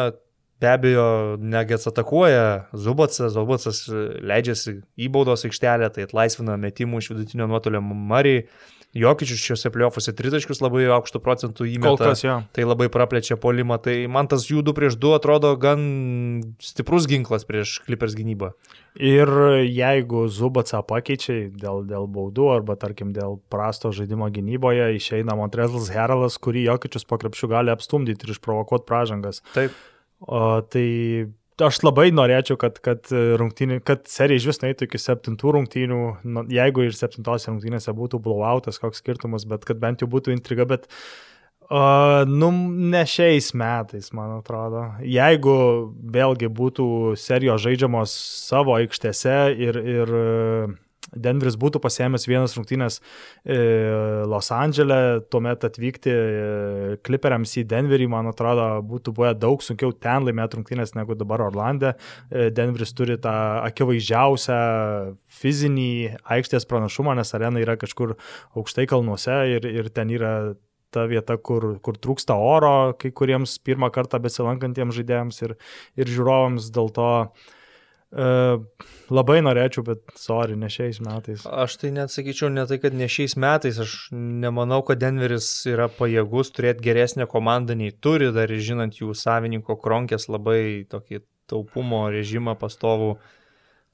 Be abejo, Negets atakuoja Zubacas, Zubacas leidžiasi į baudos aikštelę, tai atlaisvina metimų iš vidutinio nuotolio Marį. Jokičius šiuose pliofuose tritaškius labai aukštų procentų įmeta. Kol kas, jo. Tai labai praplečia polimą. Tai man tas jų 2 prieš 2 atrodo gan stiprus ginklas prieš Clippers gynybą. Ir jeigu Zubacą pakeičiai dėl, dėl baudų arba, tarkim, dėl prasto žaidimo gynyboje, išeina Montrezalas Heralas, kurį Jokičius po krepšių gali apstumdyti ir išprovokuoti pražangas. Taip. O, tai aš labai norėčiau, kad, kad, rungtynį, kad serija iš vis nueitų iki septintų rungtynių, nu, jeigu ir septintose rungtynėse būtų blowoutas, koks skirtumas, bet kad bent jau būtų intriga, bet uh, nu, ne šiais metais, man atrodo. Jeigu vėlgi būtų serijos žaidžiamos savo aikštėse ir, ir Denveris būtų pasėmęs vienas rungtynės e, Los Andželė, tuomet atvykti kliperiams e, į Denverį, man atrodo, būtų buvę daug sunkiau ten laimėti rungtynės negu dabar Orlande. E, Denveris turi tą akivaizdžiausią fizinį aikštės pranašumą, nes arena yra kažkur aukštai kalnuose ir, ir ten yra ta vieta, kur, kur trūksta oro kai kuriems pirmą kartą besilankantiems žaidėjams ir, ir žiūrovams. Dėl to uh, Uh, labai norėčiau, bet sorry, ne šiais metais. Aš tai net sakyčiau, ne tai, kad ne šiais metais, aš nemanau, kad Denveris yra pajėgus turėti geresnę komandą nei turi, dar žinant jų savininko kronkės labai tokį taupumo režimą pastovų,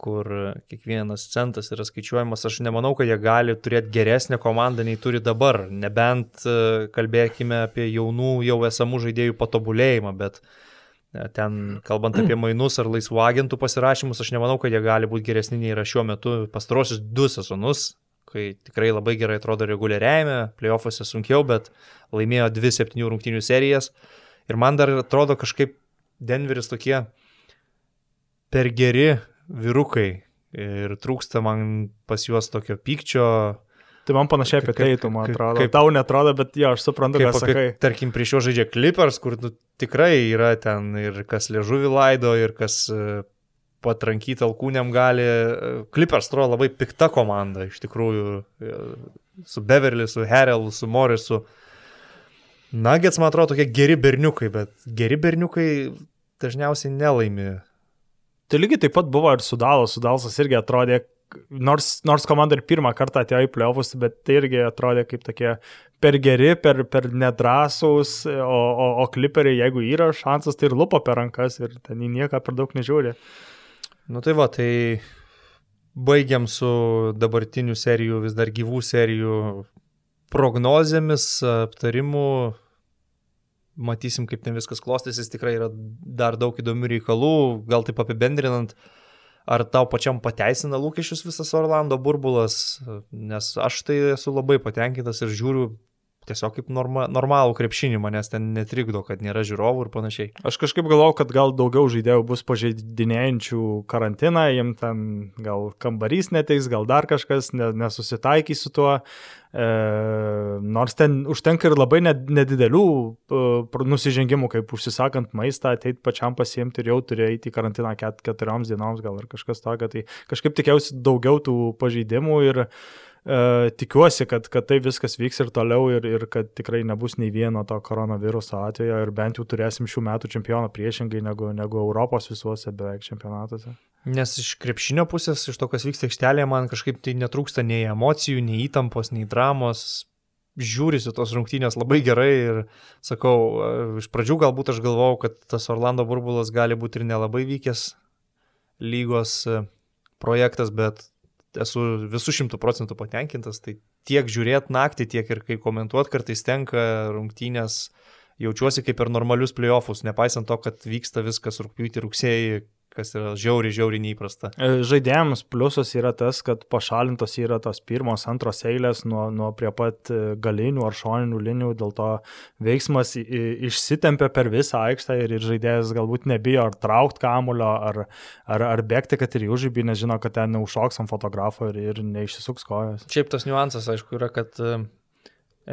kur kiekvienas centas yra skaičiuojamas. Aš nemanau, kad jie gali turėti geresnę komandą nei turi dabar, nebent e, kalbėkime apie jaunų, jau esamų žaidėjų patobulėjimą, bet uh, Ten, kalbant apie mainus ar laisvų agentų pasirašymus, aš nemanau, kad jie gali būti geresni nei yra šiuo metu pastarosius du sezonus, kai tikrai labai gerai atrodo reguliariajame, playoffuose sunkiau, bet laimėjo dvi septynių rungtynių serijas. Ir man dar atrodo kažkaip Denveris tokie per geri vyrukai ir trūksta man pas juos tokio pykčio, Tai man panašiai apie tai, tu man atrodo. Kaip tau netrodo, bet jo, aš suprantu, ką sakai. Tarkim, prieš jo žaidžia Clippers, kur nu, tikrai yra ten ir kas liežuvį laido, ir kas e, patrankyti alkūniam gali. E, Clippers atrodo labai pikta komanda, iš tikrųjų, e, su Beverly, su Harrelu, su Morrisu. Nuggets, man atrodo, tokie geri berniukai, bet geri berniukai dažniausiai nelaimi. Tai lygiai taip pat buvo ir su Dalas. Su Dalasas irgi atrodė, nors, nors komanda ir pirmą kartą atėjo į playoffus, bet tai irgi atrodė kaip tokie per geri, per, per nedrasus, o, o, o kliperiai, jeigu yra šansas, tai ir lupo per rankas ir ten į nieką per daug nežiūri. Nu tai va, tai baigiam su dabartinių serijų, vis dar gyvų serijų prognozėmis, aptarimu. Matysim, kaip ten viskas klostysis, tikrai yra dar daug įdomių reikalų, gal taip apibendrinant. Uh, ar tau pačiam pateisina lūkesčius visas Orlando burbulas, nes aš tai esu labai patenkintas ir žiūriu tiesiog kaip norma, normalų krepšinį, manęs ten netrikdo, kad nėra žiūrovų ir panašiai. Aš kažkaip galvoju, kad gal daugiau žaidėjų bus pažeidinėjančių karantiną, jiem ten gal kambarys neteis, gal dar kažkas nesusitaikys su tuo. E, nors ten užtenka ir labai nedidelių e, nusižengimų, kaip užsisakant maistą, ateit pačiam pasiimti ir jau turi eiti į karantiną ket, keturioms dienoms gal ar kažkas tokio. Tai kažkaip tikėjausi daugiau tų pažeidimų ir e, E, tikiuosi, kad, kad tai viskas vyks ir toliau ir, ir kad tikrai nebus nei vieno to koronaviruso atvejo ir bent jau turėsim šių metų čempioną priešingai negu, negu Europos visuose beveik čempionatuose. Nes iš krepšinio pusės, iš to, kas vyksta aikštelėje, man kažkaip tai netrūksta nei emocijų, nei įtampos, nei dramos. Žiūrisi tos rungtynės labai gerai ir sakau, e, iš pradžių galbūt aš galvojau, kad tas Orlando burbulas gali būti ir nelabai vykęs lygos e, projektas, bet esu visų šimtų procentų patenkintas, tai tiek žiūrėti naktį, tiek ir kai komentuoti kartais tenka rungtynės, jaučiuosi kaip per normalius playoffus, nepaisant to, kad vyksta viskas rūpjūtį, rugsėjį, kas yra žiauriai, žiauriai neįprasta. E, žaidėjams pliusas yra tas, kad pašalintos yra tos pirmos, antros eilės nuo, nuo prie pat e, galinių ar šoninių linijų, dėl to veiksmas išsitempia per visą aikštę ir, ir žaidėjas galbūt nebijo ar traukti kamulio, ar, ar, ar bėgti, kad ir į užžybį, nes žino, kad ten neužšoks ant fotografo ir, ir neišsisuks kojas. Šiaip tas niuansas, aišku, yra, kad e,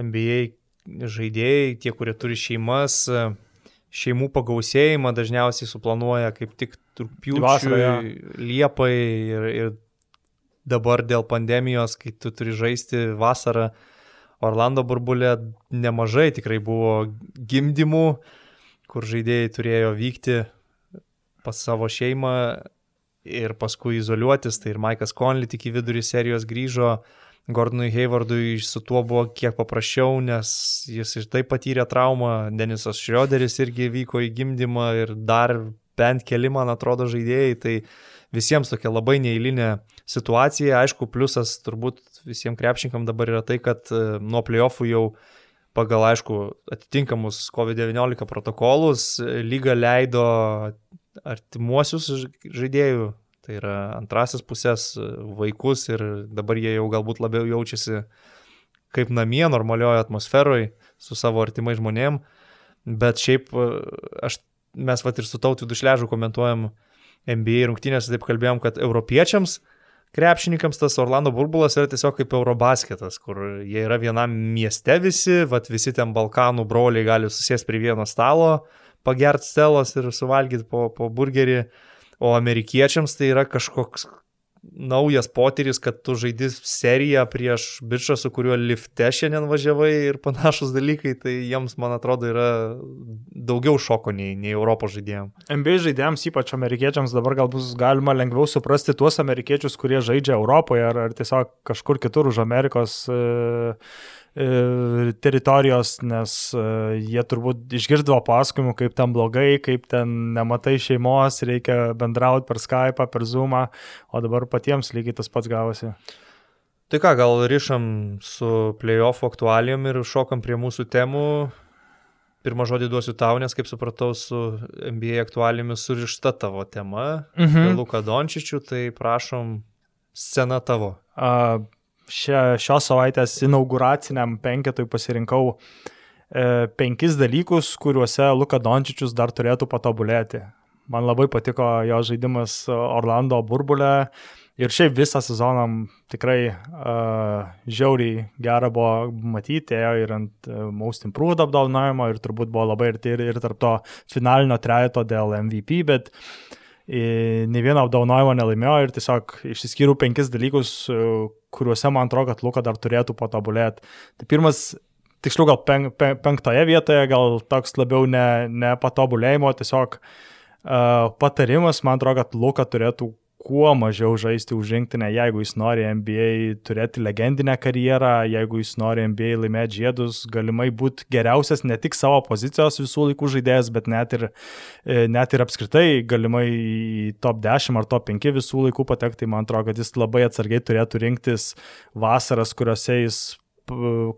NBA žaidėjai, tie, kurie turi šeimas, šeimų pagausėjimą dažniausiai suplanuoja kaip tik rūpiučiui, liepai ir, ir dabar dėl pandemijos, kai tu turi žaisti vasarą, Orlando burbulė nemažai tikrai buvo gimdymų, kur žaidėjai turėjo vykti pas savo šeimą ir paskui izoliuotis, tai ir Maikas Conley tik į vidurį serijos grįžo, Gordonui Haywardui su tuo buvo kiek paprasčiau, nes jis ir taip patyrė traumą, Denisas Šrioderis irgi vyko į gimdymą ir dar bent keli, man atrodo, žaidėjai, tai visiems tokia labai neįlinė situacija. Aišku, pliusas turbūt visiems krepšininkam dabar yra tai, kad e, nuo playoffų jau pagal, aišku, atitinkamus COVID-19 protokolus lyga leido artimuosius žaidėjų Tai yra antrasis pusės vaikus ir dabar jie jau galbūt labiau jaučiasi kaip namie, normalioje atmosferoje su savo artimai žmonėm. Bet šiaip e, aš, mes vat ir su tautų dušležu komentuojam NBA rungtynės, taip kalbėjom, kad europiečiams, krepšininkams tas Orlando burbulas yra tiesiog kaip Eurobasketas, kur jie yra vienam mieste visi, vat visi ten Balkanų broliai gali susės prie vieno stalo, pagert stelos ir suvalgyti po, po burgerį. O amerikiečiams tai yra kažkoks naujas potyris, kad tu žaidži seriją prieš bičią, su kuriuo lifte šiandien važiavai ir panašus dalykai, tai jiems, man atrodo, yra daugiau šoko nei, nei Europos žaidėjams. NBA žaidėjams, ypač amerikiečiams, dabar gal bus galima lengviau suprasti tuos amerikiečius, kurie žaidžia Europoje ar, ar tiesiog kažkur kitur už Amerikos. E, teritorijos, nes e, jie turbūt išgirdavo pasakojimų, kaip ten blogai, kaip ten nematai šeimos, reikia bendrauti per Skype, per Zoom, o dabar patiems lygiai tas pats gavosi. Tai ką, gal ryšam su playoff aktualijom ir šokam prie mūsų temų. Pirmą žodį duosiu tau, nes kaip supratau, su NBA aktualijomis surišta tavo tema. Mhm. Luka Dončičių, tai prašom, scena tavo. Uh, šia, šios savaitės inauguraciniam penketui pasirinkau e, penkis dalykus, kuriuose Luka Dončičius dar turėtų patobulėti. Man labai patiko jo žaidimas Orlando burbulė ir šiaip visą sezoną tikrai uh, žiauriai gera buvo matyti, ėjo ir ant uh, Most Improved apdovanojimo ir turbūt buvo labai arti ir, ir tarp to finalinio trejeto dėl MVP, bet ne vieno apdovanojimo nelaimėjo ir tiesiog išsiskyriau penkis dalykus, kuriuose man atrodo, kad Luka dar turėtų patobulėti. Tai pirmas, tiksliau gal pen, pen, penktoje vietoje, gal toks labiau ne, ne patobulėjimo, tiesiog uh, patarimas, man atrodo, kad Luka turėtų kuo mažiau žaisti už rinktinę, jeigu jis nori NBA turėti legendinę karjerą, jeigu jis nori NBA laimėti žiedus, galimai būti geriausias ne tik savo pozicijos visų laikų žaidėjas, bet net ir, e, net ir apskritai galimai į top 10 ar top 5 visų laikų patekti, man atrodo, kad jis labai atsargiai turėtų rinktis vasaras, kuriuose jis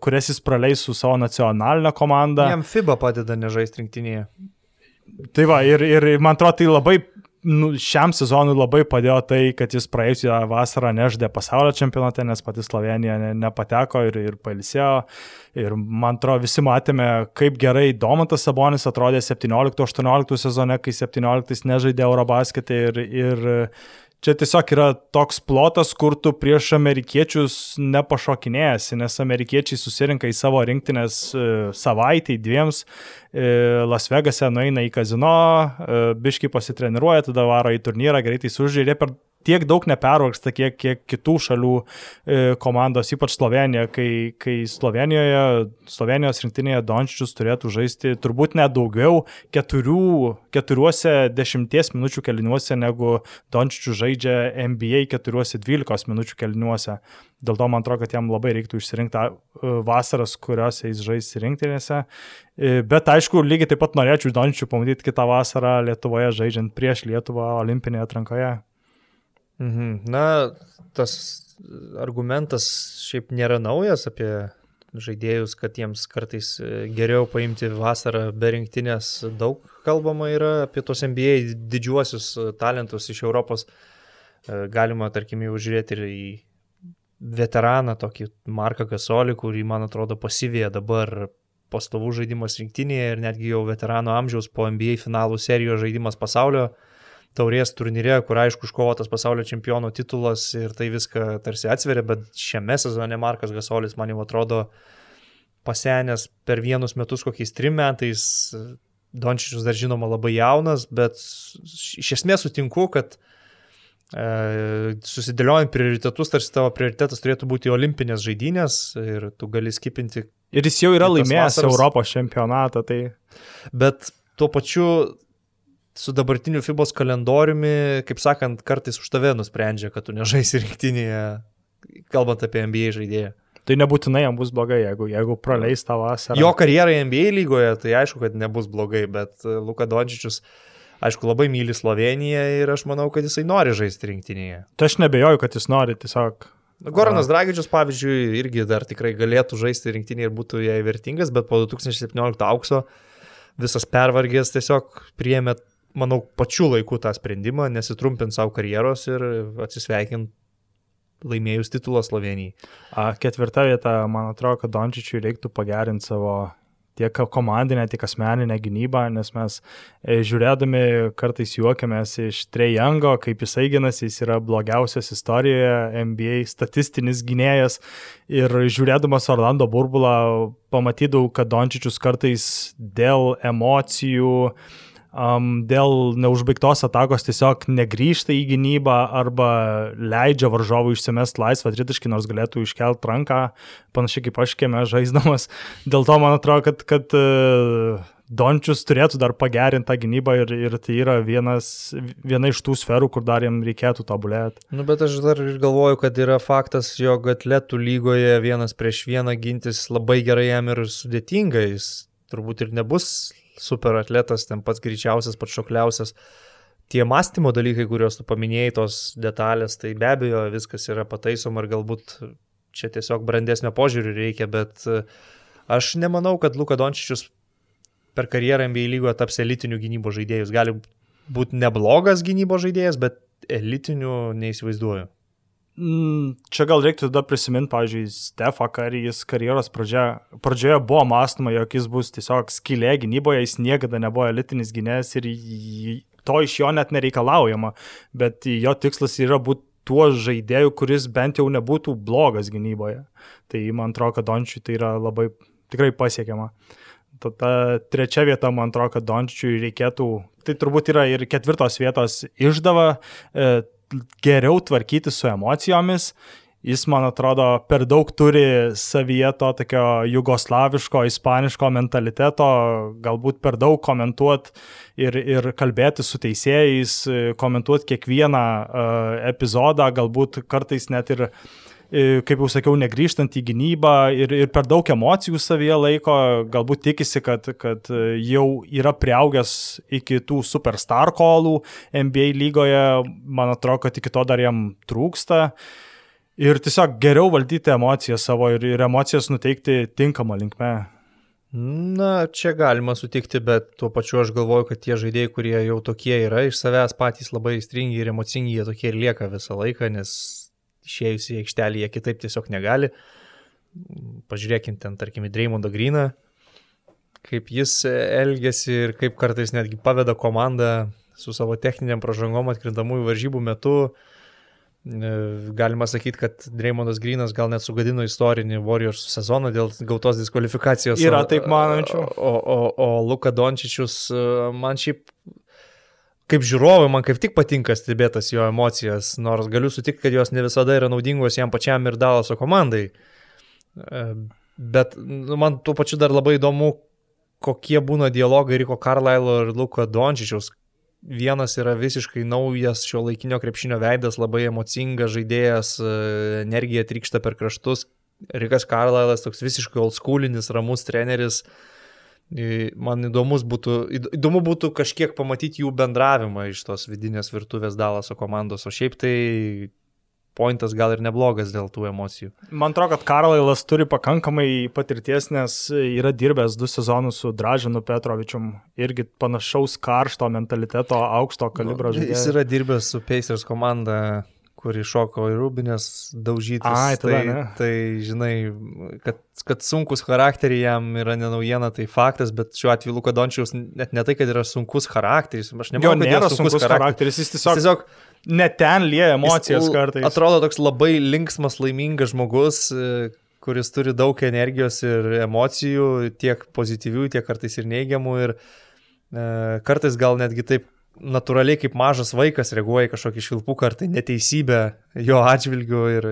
kurias jis praleis su savo nacionalinė komanda. Jam FIBA padeda nežaisti rinktinėje. Tai va, ir, ir man atrodo, tai labai nu, šiam sezonui labai padėjo tai, kad jis praėjusią vasarą neždė pasaulio čempionate, nes pati Slovenija ne, nepateko ir, ir pailsėjo. Ir man atrodo, visi matėme, kaip gerai Domantas Sabonis atrodė 17-18 sezone, kai 17 nežaidė Eurobasketį ir, ir Čia tiesiog yra toks plotas, kur tu prieš amerikiečius nepašokinėjasi, nes amerikiečiai susirinka į savo rinktinės e, savaitį, dviems, e, Las Vegase nueina į kazino, e, biški pasitreniruoja, tada varo į turnyrą, greitai sužiūrė per tiek daug nepervargsta, kiek, kiek kitų šalių e, komandos, ypač Slovenija, kai, kai Slovenijoje, Slovenijos rinktinėje Dončičius turėtų žaisti turbūt net daugiau keturių, keturiuose dešimties minučių keliniuose, negu Dončičius žaidžia NBA keturiuose dvylikos minučių keliniuose. Dėl to man atrodo, kad jam labai reiktų išsirinkti e, vasaras, kuriuose jis žais rinktinėse. E, bet aišku, lygiai taip pat norėčiau Dončičių pamatyti kitą vasarą Lietuvoje žaidžiant prieš Lietuvą olimpinėje atrankoje. Mhm. Na, tas argumentas šiaip nėra naujas apie žaidėjus, kad jiems kartais e, geriau paimti vasarą be rinktinės. Daug kalbama yra apie tos NBA didžiuosius e, talentus iš Europos. Galima, tarkim, jau žiūrėti ir į veteraną, tokį Marką Gasolį, kurį, man atrodo, pasivėja dabar pastovų žaidimas rinktinėje ir netgi jau veterano amžiaus po NBA finalų serijos žaidimas pasaulio taurės turnyre, kur aišku užkovotas pasaulio čempiono titulas ir tai viską tarsi atsveria, bet šiame sezone Markas Gasolis man jau atrodo pasenęs per vienus metus kokiais trim metais. Dončičius dar žinoma labai jaunas, bet iš esmės sutinku, kad e, susidėliojant prioritetus, tarsi tavo prioritetas turėtų būti olimpinės žaidynės ir tu gali skipinti. Ir jis jau yra laimėjęs vasaras. Europos čempionatą, tai. Bet tuo pačiu su dabartiniu FIBOS kalendoriumi, kaip sakant, kartais už tave nusprendžia, kad tu nežaisi rinktinėje, kalbant apie NBA žaidėją. Tai nebūtinai jam bus blogai, jeigu, jeigu praleis tą vasarą. Jo karjerai NBA lygoje, tai aišku, kad nebus blogai, bet e, Luka Dončičius, aišku, labai myli Sloveniją ir aš manau, kad jisai nori žaisti rinktinėje. Tai aš nebejoju, kad jis nori tiesiog. Goranas Dragičius, pavyzdžiui, irgi dar tikrai galėtų žaisti rinktinėje ir būtų jai vertingas, bet po 2017 aukso visas pervargęs tiesiog priėmė manau, pačiu laiku tą sprendimą, nesitrumpint savo karjeros ir atsisveikint laimėjus titulą Slovenijai. Ketvirta vieta, man atrodo, kad Dončičiui reiktų pagerinti savo tiek komandinę, tiek asmeninę gynybą, nes mes e, žiūrėdami kartais juokiamės iš Trejango, kaip jisai ginasi, jis yra blogiausias istorijoje NBA statistinis gynėjas ir žiūrėdamas Orlando burbulą pamatydavau, kad Dončičius kartais dėl emocijų, uh, um, dėl neužbaigtos atakos tiesiog negrįžta į gynybą arba leidžia varžovui išsimest laisvą tritaškį, nors galėtų iškelt ranką, panašiai kaip aš kieme žaisdamas. Dėl to man atrodo, kad, kad uh, Dončius turėtų dar pagerinti tą gynybą ir, ir tai yra vienas, viena iš tų sferų, kur dar jam reikėtų tobulėti. Nu, bet aš dar ir galvoju, kad yra faktas, jog atletų lygoje vienas prieš vieną gintis labai gerai jam ir sudėtinga, jis turbūt ir nebus super atletas, ten pats greičiausias, pats šokliausias. Tie mąstymo dalykai, kuriuos tu paminėjai, tos detalės, tai be abejo viskas yra pataisoma ir galbūt čia tiesiog brandesnio požiūrių reikia, bet e, aš nemanau, kad Luka Dončičius per karjerą NBA lygoje taps elitinių gynybos žaidėjus. Gali būti neblogas gynybos žaidėjas, bet elitinių neįsivaizduoju. Mm, čia gal reiktų tada prisiminti, pavyzdžiui, Stefą, kai jis karjeros pradžia, pradžioje buvo mąstoma, jog jis bus tiesiog skylė gynyboje, jis niekada nebuvo elitinis gynėjas ir to iš jo net nereikalaujama, bet jo tikslas yra būti tuo žaidėju, kuris bent jau nebūtų blogas gynyboje. Tai man atrodo, kad Dončiui tai yra labai tikrai pasiekiama. Tada trečia vieta, man atrodo, kad Dončiui reikėtų, tai turbūt yra ir ketvirtos vietos išdava. E, geriau tvarkyti su emocijomis. Jis, man atrodo, per daug turi savyje to tokio jugoslaviško, ispaniško mentaliteto, galbūt per daug komentuoti ir, ir kalbėti su teisėjais, komentuoti kiekvieną uh, epizodą, galbūt kartais net ir uh, kaip jau sakiau, negrįžtant į gynybą ir, ir per daug emocijų savyje laiko, galbūt tikisi, kad, kad jau yra prieaugęs iki tų superstar kolų NBA lygoje, man atrodo, kad iki to dar jam trūksta. Ir tiesiog geriau valdyti emocijas savo ir, ir emocijas nuteikti tinkamą linkmę. Na, čia galima sutikti, bet tuo pačiu aš galvoju, kad tie žaidėjai, kurie jau tokie yra, iš savęs patys labai stringi ir emocingi, jie tokie ir lieka visą laiką, nes išėjus į aikštelį jie kitaip tiesiog negali. Pažiūrėkim ten, tarkim, į Dreymondą Greeną, kaip jis elgesi ir kaip kartais netgi paveda komandą su savo techniniam pražangom atkrintamųjų varžybų metu. E, galima sakyti, kad Dreymondas Greenas gal net sugadino istorinį Warriors sezoną dėl gautos diskvalifikacijos. Yra taip manančių. O, o, o Luka Dončičius e, man šiaip kaip žiūrovui man kaip tik patinka stebėtas jo emocijas, nors galiu sutikti, kad jos ne visada yra naudingos jam pačiam ir Dalaso komandai. E, bet nu, man tuo pačiu dar labai įdomu, kokie būna dialogai Riko Carlisle ir Luko Dončičiaus. Vienas yra visiškai naujas šio laikinio krepšinio veidas, labai emocingas žaidėjas, e, energija trykšta per kraštus. Rikas Carlisle'as toks visiškai old schoolinis, ramus treneris, uh, Man įdomus būtų, įdomu būtų kažkiek pamatyti jų bendravimą iš tos vidinės virtuvės Dalaso komandos, o šiaip tai pointas gal ir neblogas dėl tų emocijų. Man atrodo, kad Karlailas turi pakankamai patirties, nes yra dirbęs du sezonus su Dražinu Petrovičium, irgi panašaus karšto mentaliteto, aukšto kalibro Nu, žaidėjas. Jis yra dirbęs su Pacers komanda, kuri šoko į Rūbinės daužyti. Ai, tada tai, ne. tai, žinai, kad, kad sunkus charakteriai jam yra ne naujiena, tai faktas, bet šiuo atveju Luka Dončiaus net ne tai, kad yra sunkus charakteris. Aš nemanau, kad nėra yra sunkus charakteris, jis Jis tiesiog, tiesiog net ten lieja emocijas jis kartais. Atrodo toks labai linksmas, laimingas žmogus, e, kuris turi daug energijos ir emocijų, tiek pozityvių, tiek kartais ir neigiamų. Ir e, kartais gal netgi taip natūraliai kaip mažas vaikas reaguoja kažkokį švilpuką ar tai neteisybę jo atžvilgiu ir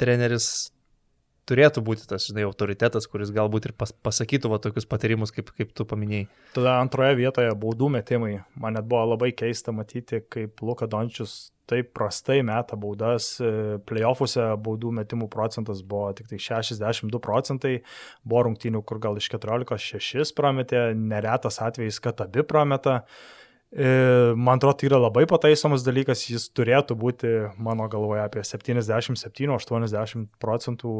treneris turėtų būti tas, žinai, autoritetas, kuris galbūt ir pas, pasakytų va tokius patarimus, kaip, kaip tu paminėjai. Tada antroje vietoje baudų metimai. Man net buvo labai keista matyti, kaip Luka Dončius taip prastai meta baudas. E, Playoffuose baudų metimų procentas buvo tik tai 62 procentai. Buvo rungtynių, kur gal iš 14 6 prametė, neretas atvejis, kad abi prameta. E, Man atrodo, tai yra labai pataisomas dalykas, jis turėtų būti, mano galvoje, apie 77-80 procentų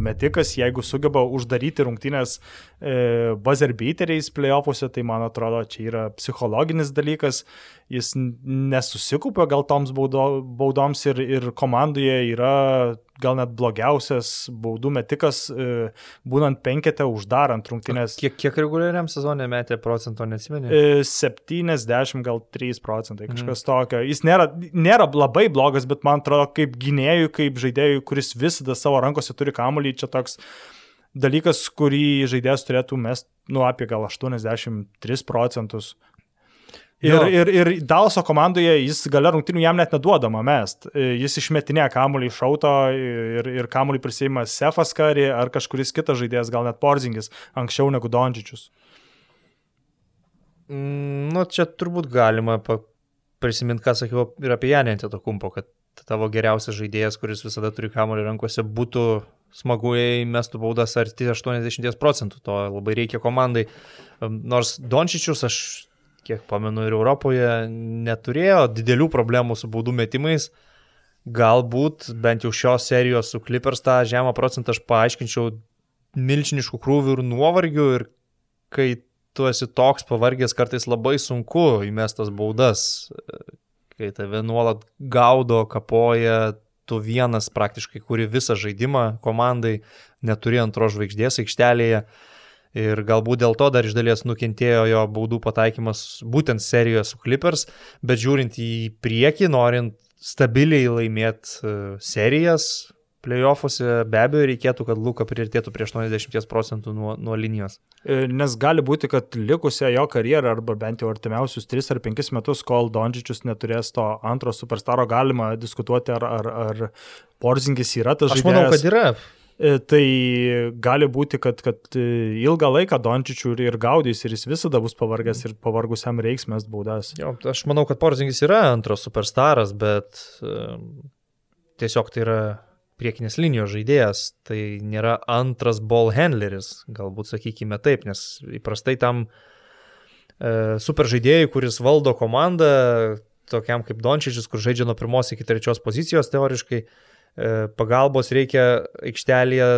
metikas, jeigu sugeba uždaryti rungtynės e, buzzer beateriais playoffuose, tai man atrodo, čia yra psichologinis dalykas, jis nesusikupia gal toms baudo, baudoms ir, ir komandoje yra gal net blogiausias baudų metikas, e, būnant penkete uždarant rungtynės. Kiek, kiek reguliariam sezonė metė procento, neatsimeni? E, 70 gal 3 procentai, Mhm. kažkas tokio. Jis nėra, nėra labai blogas, bet man atrodo, kaip gynėjui, kaip žaidėjui, kuris visada savo rankose turi kamuolį, čia toks dalykas, kurį žaidėjas turėtų mest, nu, apie gal 83 procentus. Ir, Jo. ir, ir Dalso komandoje jis gale rungtinių jam net neduodama mest. E, Jis išmetinė kamuolį iš auto ir, ir kamuolį prisima Sefas Kari ar kažkuris kitas žaidėjas, gal net Porzingis, anksčiau negu Dončičius. Mm, Nu, čia turbūt galima prisiminti, ką sakiau ir apie Janį Antetokumpo, kad tavo geriausias žaidėjas, kuris visada turi kamuolį rankose, būtų smagu, jei mestų baudas arti 80 procentų. To labai reikia komandai. Nors Dončičius, aš kiek pamenu ir Europoje, neturėjo didelių problemų su baudų metimais. Galbūt bent jau šios serijos su Clippers tą žemą procentą aš paaiškinčiau milžiniškų krūvių ir nuovargių ir kai tu esi toks pavargęs, kartais labai sunku įmestas baudas, kai tave nuolat gaudo, kapoja, tu vienas praktiškai kuri visą žaidimą komandai, neturi antros žvaigždės aikštelėje. Ir galbūt dėl to dar iš dalies nukentėjo jo baudų pataikymas būtent serijoje su Clippers, bet žiūrint į priekį, norint stabiliai laimėti serijas, playoffuose be abejo reikėtų, kad Luka priartėtų prie 80 procentų nuo, nuo linijos. E, Nes gali būti, kad likusią jo karjerą arba bent jau artimiausius 3 ar 5 metus, kol Dončičius neturės to antro superstaro, galima diskutuoti, ar, ar, ar Porzingis yra tas Aš žaidėjas. manau, kad yra. E, Tai gali būti, kad, kad e, ilgą laiką Dončičių ir, ir gaudys ir jis visada bus pavargęs ir pavargusiam reiks mes baudas. Jo, aš manau, kad Porzingis yra antras superstaras, bet um, tiesiog tai yra priekinės linijos žaidėjas, tai nėra antras ball handleris, galbūt sakykime taip, nes įprastai tam e, super žaidėjui, kuris valdo komandą, tokiam kaip Dončičius, kur žaidžia nuo pirmos iki trečios pozicijos teoriškai, e, pagalbos reikia aikštelėje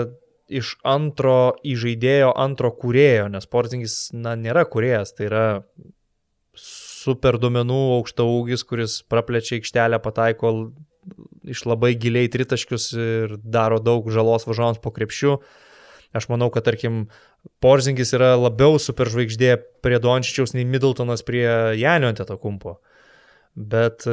iš antro įžaidėjo, antro kūrėjo, nes Porzingis, na, nėra kūrėjas, tai yra super duomenų aukšta ūgis, kuris praplečia aikštelę, pataiko iš labai giliai tritaškius ir daro daug žalos važiuojant po krepšiu. Aš manau, kad tarkim Porzingis yra labiau superžvaigždė prie Dončičiaus nei Middletonas prie Janio Antetokumpo. Bet e,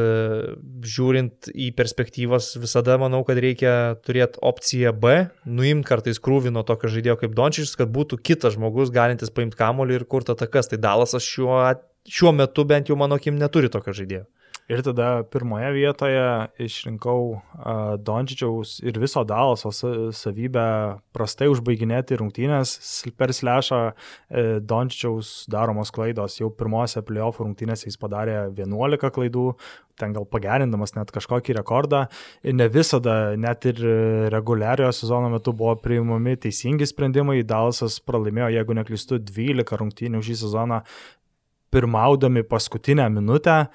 žiūrint į perspektyvas, visada manau, kad reikia turėti opciją B, nuimti kartais krūvį nuo tokio žaidėjo kaip Dončičius, kad būtų kitas žmogus galintis paimti kamolį ir kurti atakas. Tai Dalasas šiuo, šiuo metu bent jau mano akim neturi tokio žaidėjo. Ir tada pirmoje vietoje išrinkau uh, Dončičiaus ir viso Dalaso sa- savybę prastai užbaiginėti rungtynės. Per slešą e, Dončičiaus daromos klaidos jau pirmose playoff rungtynėse jis padarė 11 klaidų, ten gal pagerindamas net kažkokį rekordą. Ir ne visada, net ir reguliariojo sezono metu buvo priimami teisingi sprendimai. Dalasas pralaimėjo, jeigu neklystu, 12 rungtynių šį sezoną pirmaudami paskutinę minutę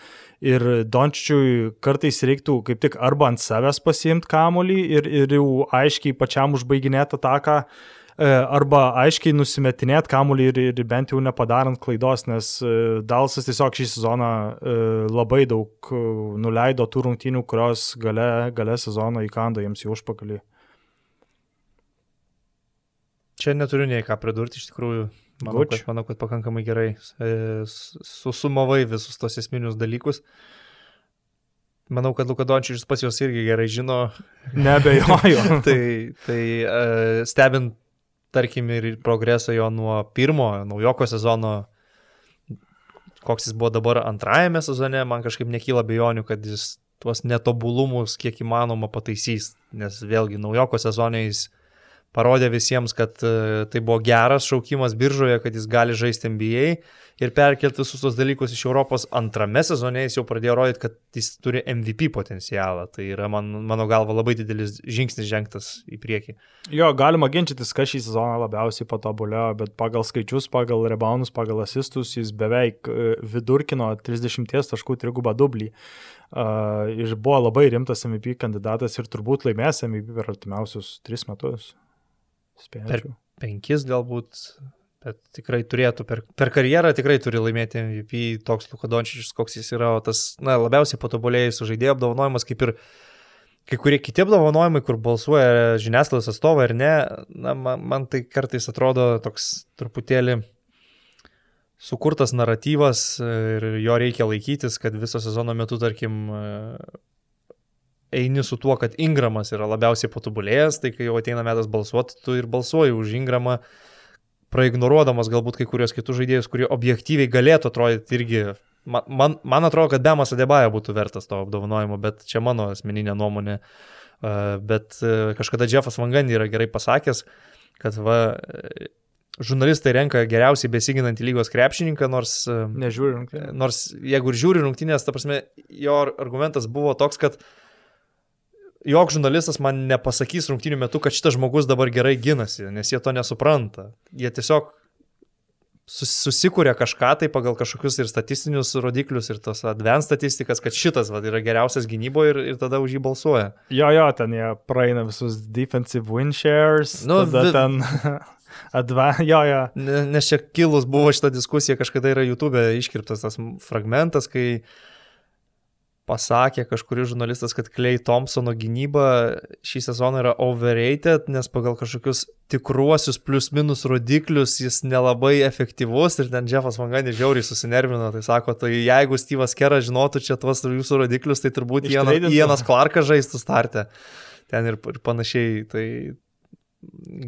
ir Dončičiui kartais reiktų kaip tik arba ant savęs pasiimti kamolį ir, ir jau aiškiai pačiam užbaiginėti ataką, e, arba aiškiai nusimetinėti kamolį ir, ir bent jau nepadarant klaidos, nes e, Dalsas tiesiog šį sezoną e, labai daug nuleido tų rungtynių, kurios gale, gale sezono įkando jiems į užpakalį. Čia neturiu nei ką pridurti, iš tikrųjų Manau kad, manau, kad pakankamai gerai e, susumavai visus tos esminius dalykus. Manau, kad Lukadončičius pas juos irgi gerai žino. Nebejoju. tai tai uh, stebint, tarkim, ir progresą jo nuo pirmo naujoko sezono, koks jis buvo dabar antrajame sezone, man kažkaip nekyla bejonių, kad jis tuos netobulumus kiek įmanoma pataisys. Nes vėlgi naujoko sezone jis parodė visiems, kad e, tai buvo geras šaukimas biržoje, kad jis gali žaisti NBA ir perkelti visus tos dalykus iš Europos antrame sezone jis jau pradėjo rodyti, kad jis turi MVP potencialą. Tai yra man, mano galva labai didelis žingsnis žengtas į priekį. Jo, galima ginčytis, kas šį sezoną labiausiai patobulėjo, bet pagal skaičius, pagal reboundus, pagal asistus jis beveik e, vidurkino 30 taškų trigubą dublį. Uh, ir buvo labai rimtas MVP kandidatas ir turbūt laimės MVP per artimiausius 3 metus. Spėčiau. Per penkis galbūt, bet tikrai turėtų, per, per karjerą tikrai turi laimėti MVP toks Lukadončičius, koks jis yra, o tas, na, labiausiai patobulėjusių žaidėjų apdovanojimas, kaip ir kai kurie kiti apdovanojimai, kur balsuoja žiniasklaidos atstovai ar ne, na, man, man tai kartais atrodo toks truputėlį sukurtas naratyvas ir jo reikia laikytis, kad viso sezono metu, tarkim, eini su tuo, kad Ingramas yra labiausiai patobulėjęs, tai kai jau ateina metas balsuoti, tu ir balsuoji už Ingramą, praignoruodamas galbūt kai kurios kitus žaidėjus, kurie objektyviai galėtų atrodyti irgi. Man, man, man atrodo, kad Bemas Adebaja būtų vertas to apdovanojimo, bet čia mano asmeninė nuomonė. Bet e, kažkada Jeffas Vangandy yra gerai pasakęs, kad va, e, žurnalistai renka geriausiai besiginantį lygos krepšininką, nors... E, Nežiūri rungtynės. Nors jeigu ir žiūri rungtynės, ta prasme, jo argumentas buvo toks, kad uh, joks žurnalistas man nepasakys rungtynių metu, kad šitas žmogus dabar gerai ginasi, nes jie to nesupranta. Jie tiesiog susikūrė kažką tai pagal kažkokius ir statistinius rodiklius, ir tas advanced statistikas, kad šitas va, yra geriausias gynyboje ir, ir tada už jį balsuoja. Jo, jo, ten jie praeina visus defensive win shares, nu, vi... ten... Adva, jo, jo. Nes čia kilus buvo šita diskusija, kažkada yra YouTube iškirptas tas fragmentas, kai uh, pasakė kažkuris žurnalistas, kad Clay Thompsono gynyba šį sezoną yra overrated, nes pagal kažkokius tikruosius plius minus rodiklius jis nelabai efektyvus ir ten Jeffas Vanganis žiauriai susinervino, tai sako, tai jeigu Steve'as Keras žinotų čia tuos jūsų rodiklius, tai turbūt Ienas Clarkas žaistų startę ten ir, ir panašiai, tai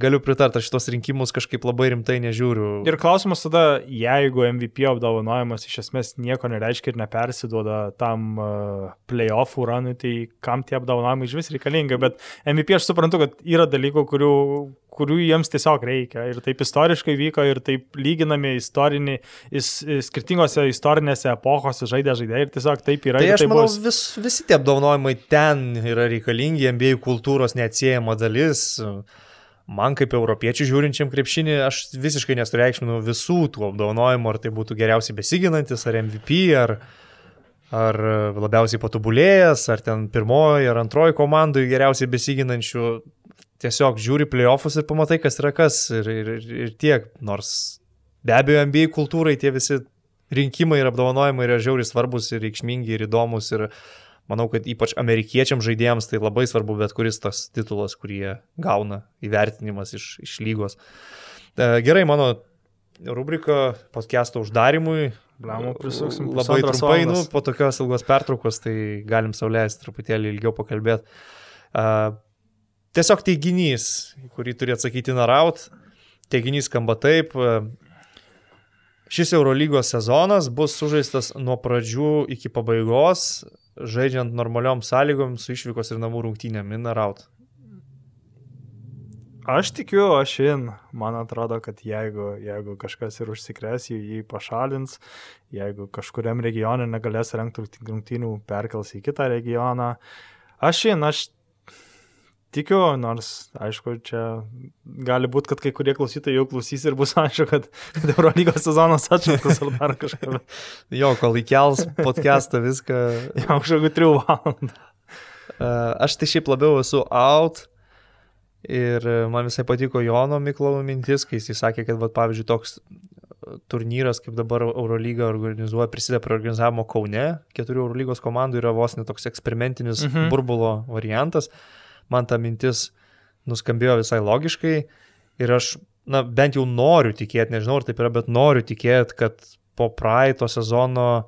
galiu pritarti, aš šitos rinkimus kažkaip labai rimtai nežiūriu. Ir klausimas tada, jeigu MVP apdovanojimas iš esmės nieko nereiškia ir nepersiduoda tam uh, playoffų ranui, tai kam tie apdovanojimai iš vis reikalingi, bet MVP aš suprantu, kad yra dalykų, kurių kurių jiems tiesiog reikia. Ir taip istoriškai vyko, ir taip lyginami istoriniai, is, skirtingose istorinėse epochose žaidė žaidėjai ir tiesiog taip yra. Tai aš tai manau, bus... vis, visi tie apdovanojimai ten yra reikalingi, NBA kultūros neatsiejama dalis. Uh, man kaip europiečių žiūrinčiam krepšinį, aš visiškai nesureikšminu visų tų apdovanojimų, ar tai būtų geriausiai besiginantis, ar MVP, ar, ar labiausiai patobulėjęs, ar ten pirmoji ar antroji komandai geriausiai besiginančių. Tiesiog žiūri playoffus ir pamatai, kas yra kas ir, ir, ir tiek. Nors be abejo, NBA kultūrai tie visi rinkimai ir apdovanojimai yra žiauriai svarbus ir reikšmingi ir įdomus ir manau, kad ypač amerikiečiam žaidėjams tai labai svarbu bet kuris tas titulas, kurį jie gauna įvertinimas iš, iš lygos. E, gerai, mano rubrika podcast'o uždarimui. Blamo prisuksim. Labai trumpai, nu, po tokios ilgos pertraukos, tai galim sauliaisti truputėlį ilgiau pakalbėti. Uh, tiesiog teiginys, kurį turi atsakyti Naraut. Teiginys skamba taip. Šis Eurolygos sezonas bus sužaistas nuo pradžių iki pabaigos žaidžiant normaliom sąlygom su išvykos ir namų rungtynėm in ar out? Aš tikiu, aš in. Man atrodo, kad jeigu, jeigu kažkas ir užsikrės, jį, jį pašalins, jeigu kažkuriam regione negalės rengti rungtynių, perkels į kitą regioną. Aš in, aš tikiu, nors, aišku, čia gali būti, kad kai kurie klausytojai jau klausys ir bus aišku, kad, kad Eurolygos sezonas atšauktas ar dar kažką. Jo, kol įkels podcastą viską. Jau kažkokiu 3 valandų. Aš tai šiaip labiau esu out. Ir man visai patiko Jono Miklovo mintis, kai jis sakė, kad, va, pavyzdžiui, toks turnyras, kaip dabar Eurolyga organizuoja, prisideda prie organizavimo Kaune, keturių Eurolygos komandų yra vos netoks eksperimentinis mhm. burbulo variantas. Man ta mintis nuskambėjo visai logiškai ir aš, na, bent jau noriu tikėti, nežinau ar taip yra, bet noriu tikėti, kad po praeito sezono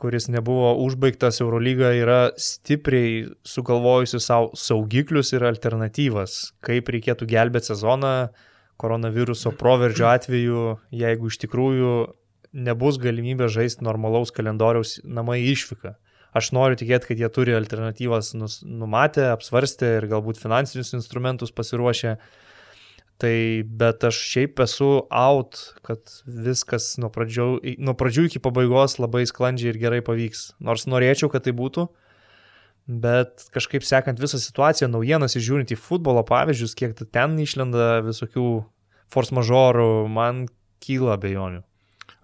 kuris nebuvo užbaigtas, Eurolyga yra stipriai sugalvojusi savo saugiklius ir alternatyvas, kaip reikėtų gelbėti sezoną, koronaviruso proveržio atveju, jeigu iš tikrųjų nebus galimybė žaisti normalaus kalendoriaus namai išvyką. Aš noriu tikėti, kad jie turi alternatyvas numatę, apsvarstę ir galbūt finansinius instrumentus pasiruošę. Tai bet aš šiaip esu out, kad viskas nuo pradžių, nuo pradžių iki pabaigos labai sklandžiai ir gerai pavyks. Nors norėčiau, kad tai būtų, bet kažkaip sekant visą situaciją, naujienas įžiūrint į futbolo pavyzdžius, kiek ten išlenda visokių force majorų, man kyla abejonių.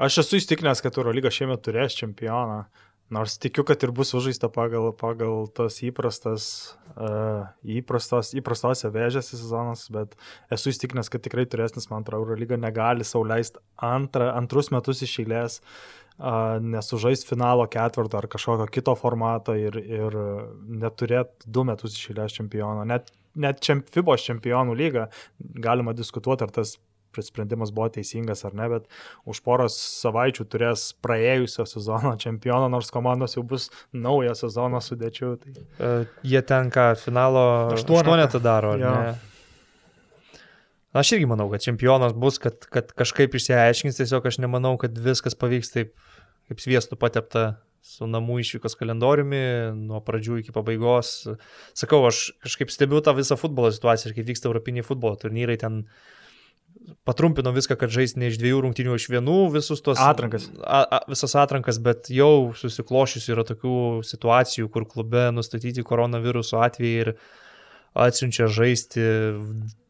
Aš esu įstikinęs, kad Eurolyga šiemet turės čempioną, nors tikiu, kad ir bus užžaista pagal, pagal tas įprastas, uh, įprastos, įprastose vėžėse sezonas, bet esu įstikinęs, kad tikrai turės, nes man atrodo, Eurolyga negali sauliaisti antrus metus iš eilės uh, nesužaist finalo ketvirto ar kažkokio kito formato ir, ir neturėt du metus išėlės čempiono. Net, net čemp, FIBOS čempionų lyga galima diskutuoti, ar tas sprendimas buvo teisingas ar ne, bet už poros savaičių turės praėjusio sezono čempioną, nors komandos jau bus naujo sezono sudėčių. Tai... Uh, jie tenka finalo aštuonetą daro, ar ja. ne? Aš irgi manau, kad čempionas bus, kad, kad kažkaip išsiaiškins, tiesiog aš nemanau, kad viskas pavyks taip, kaip sviestų patepta su namų išvykos kalendoriumi nuo pradžių iki pabaigos. Sakau, aš kažkaip stebiu tą visą futbolo situaciją ir kaip vyksta europiniai futbolo turnyrai ten patrumpino viską, kad žais ne iš dviejų rungtynių, iš vienų visus tos atrankas. A, a, visas atrankas, bet jau susiklošius yra tokių situacijų, kur klube nustatyti koronaviruso atvejai ir atsiunčia žaisti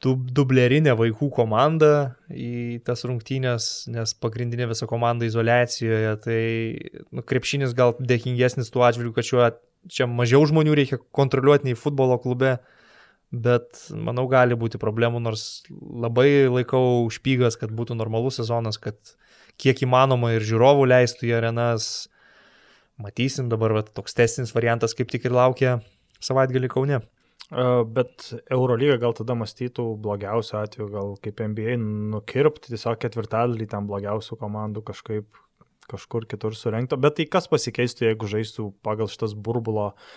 dub, dublerinę vaikų komandą į tas rungtynės, nes pagrindinė visa komanda izolacijoje, tai nu, krepšinis gal dėkingesnis tuo atžvilgiu, kad šiuo čia mažiau žmonių reikia kontroliuoti nei futbolo klube, bet manau gali būti problemų, nors labai laikau užpygas, kad būtų normalus sezonas, kad kiek įmanoma ir žiūrovų leistų į arenas. Matysim dabar, va, toks testinis variantas kaip tik ir laukia savaitgalį Kaune. Bet Eurolyga gal tada mąstytų blogiausiu atveju, gal kaip NBA nukirpti tiesiog ketvirtadalį ten blogiausių komandų kažkaip kažkur kitur surenkto. Bet tai kas pasikeistų, jeigu žaistų pagal šitas burbulo uh,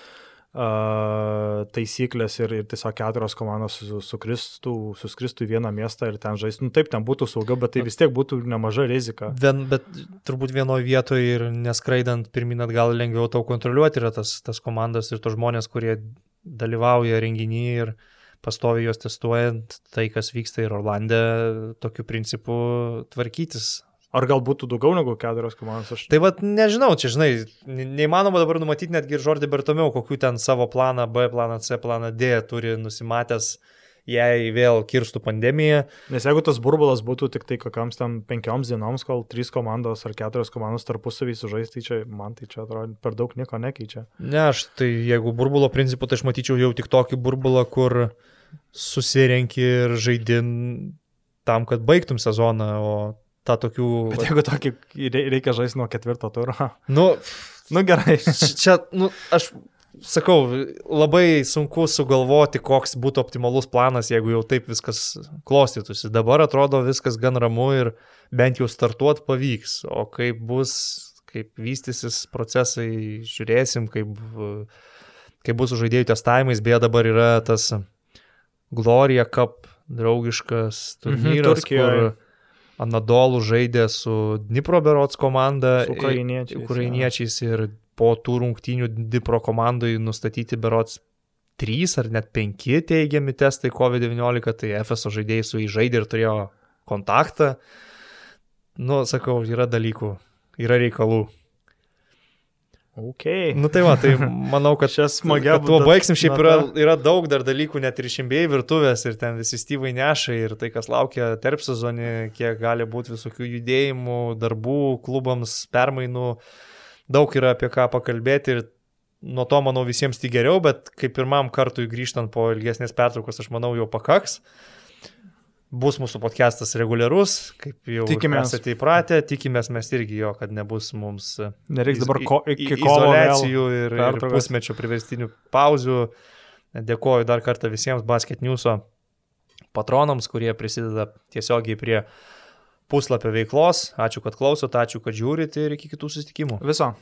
taisyklės ir, ir tiesiog keturios komandos sukristų, suskristų į vieną miestą ir ten žaistų. Nu, taip, ten būtų saugiau, bet tai vis tiek būtų nemaža rizika. Vien, bet turbūt vienoje vietoje ir neskraidant pirmin atgal lengviau tau kontroliuoti yra tas, tas komandas ir tos žmonės, kurie dalyvauja renginį ir pastovi juos testuojant, tai kas vyksta ir Orlandė, tokiu principu tvarkytis. Ar gal būtų daugiau negu keturios komandos? Aš... Tai vad nežinau, čia žinai, neįmanoma dabar numatyti netgi ir Žordį Bertomiau, kokiu ten savo planą B, planą C, planą D turi nusimatęs jei vėl kirstų pandemija. Nes jeigu tas burbulas būtų tik tai kokiams tam penkioms dienoms, kol trys komandos ar keturios komandos tarpusavį sužais, tai čia man tai čia atrodo per daug nieko nekeičia. Ne, aš tai jeigu burbulo principu, tai aš matyčiau jau tik tokį burbulą, kur susirenki ir žaidin tam, kad baigtum sezoną, o tą tokių... Bet jeigu tokį reikia žaisti nuo ketvirto turo. Nu, nu gerai. Čia, nu, aš sakau, labai sunku sugalvoti, koks būtų optimalus planas, jeigu jau taip viskas klostytųsi. Dabar atrodo viskas gan ramu ir bent jau startuot pavyks, o kaip bus, kaip vystysis procesai, žiūrėsim, kaip, kaip bus žaidėjų testavimais, beje dabar yra tas Gloria Cup draugiškas turnyras, mhm, kur Anadolų žaidė su Dnipro Berots komanda, su ukrainiečiais, ukrainiečiais ir po tų rungtynių Dipro komandai nustatyti berots 3 ar net 5 teigiami testai COVID-19, tai FSO žaidėjai su įžaidė ir turėjo kontaktą. Nu, sakau, yra dalykų, yra reikalų. Okay. Nu tai va, tai manau, kad Čia smagia kad tuo baigsim, šiaip yra, yra daug dar dalykų, net ir šimbėjai virtuvės ir ten visi styvai neša ir tai, kas laukia tarp sezonį, kiek gali būti visokių judėjimų, darbų, klubams, permainų, daug yra apie ką pakalbėti ir nuo to, manau, visiems tik geriau, bet kaip pirmam kartui grįžtant po ilgesnės pertraukos, aš manau, jau pakaks. Bus mūsų podcastas reguliarus, kaip jau Tikimės. esate įpratę, tikimės mes irgi jo, kad nebus mums e, Nereiks dabar ko, iki i- kovo vėl izoliacijų ir, ir pusmečio priverstinių pauzių. Dėkoju dar kartą visiems Basket News'o patronams, kurie prisideda tiesiogiai prie puslapio veiklos. Ačiū, kad klausot, ačiū, kad žiūrit ir iki kitų susitikimų. Viso.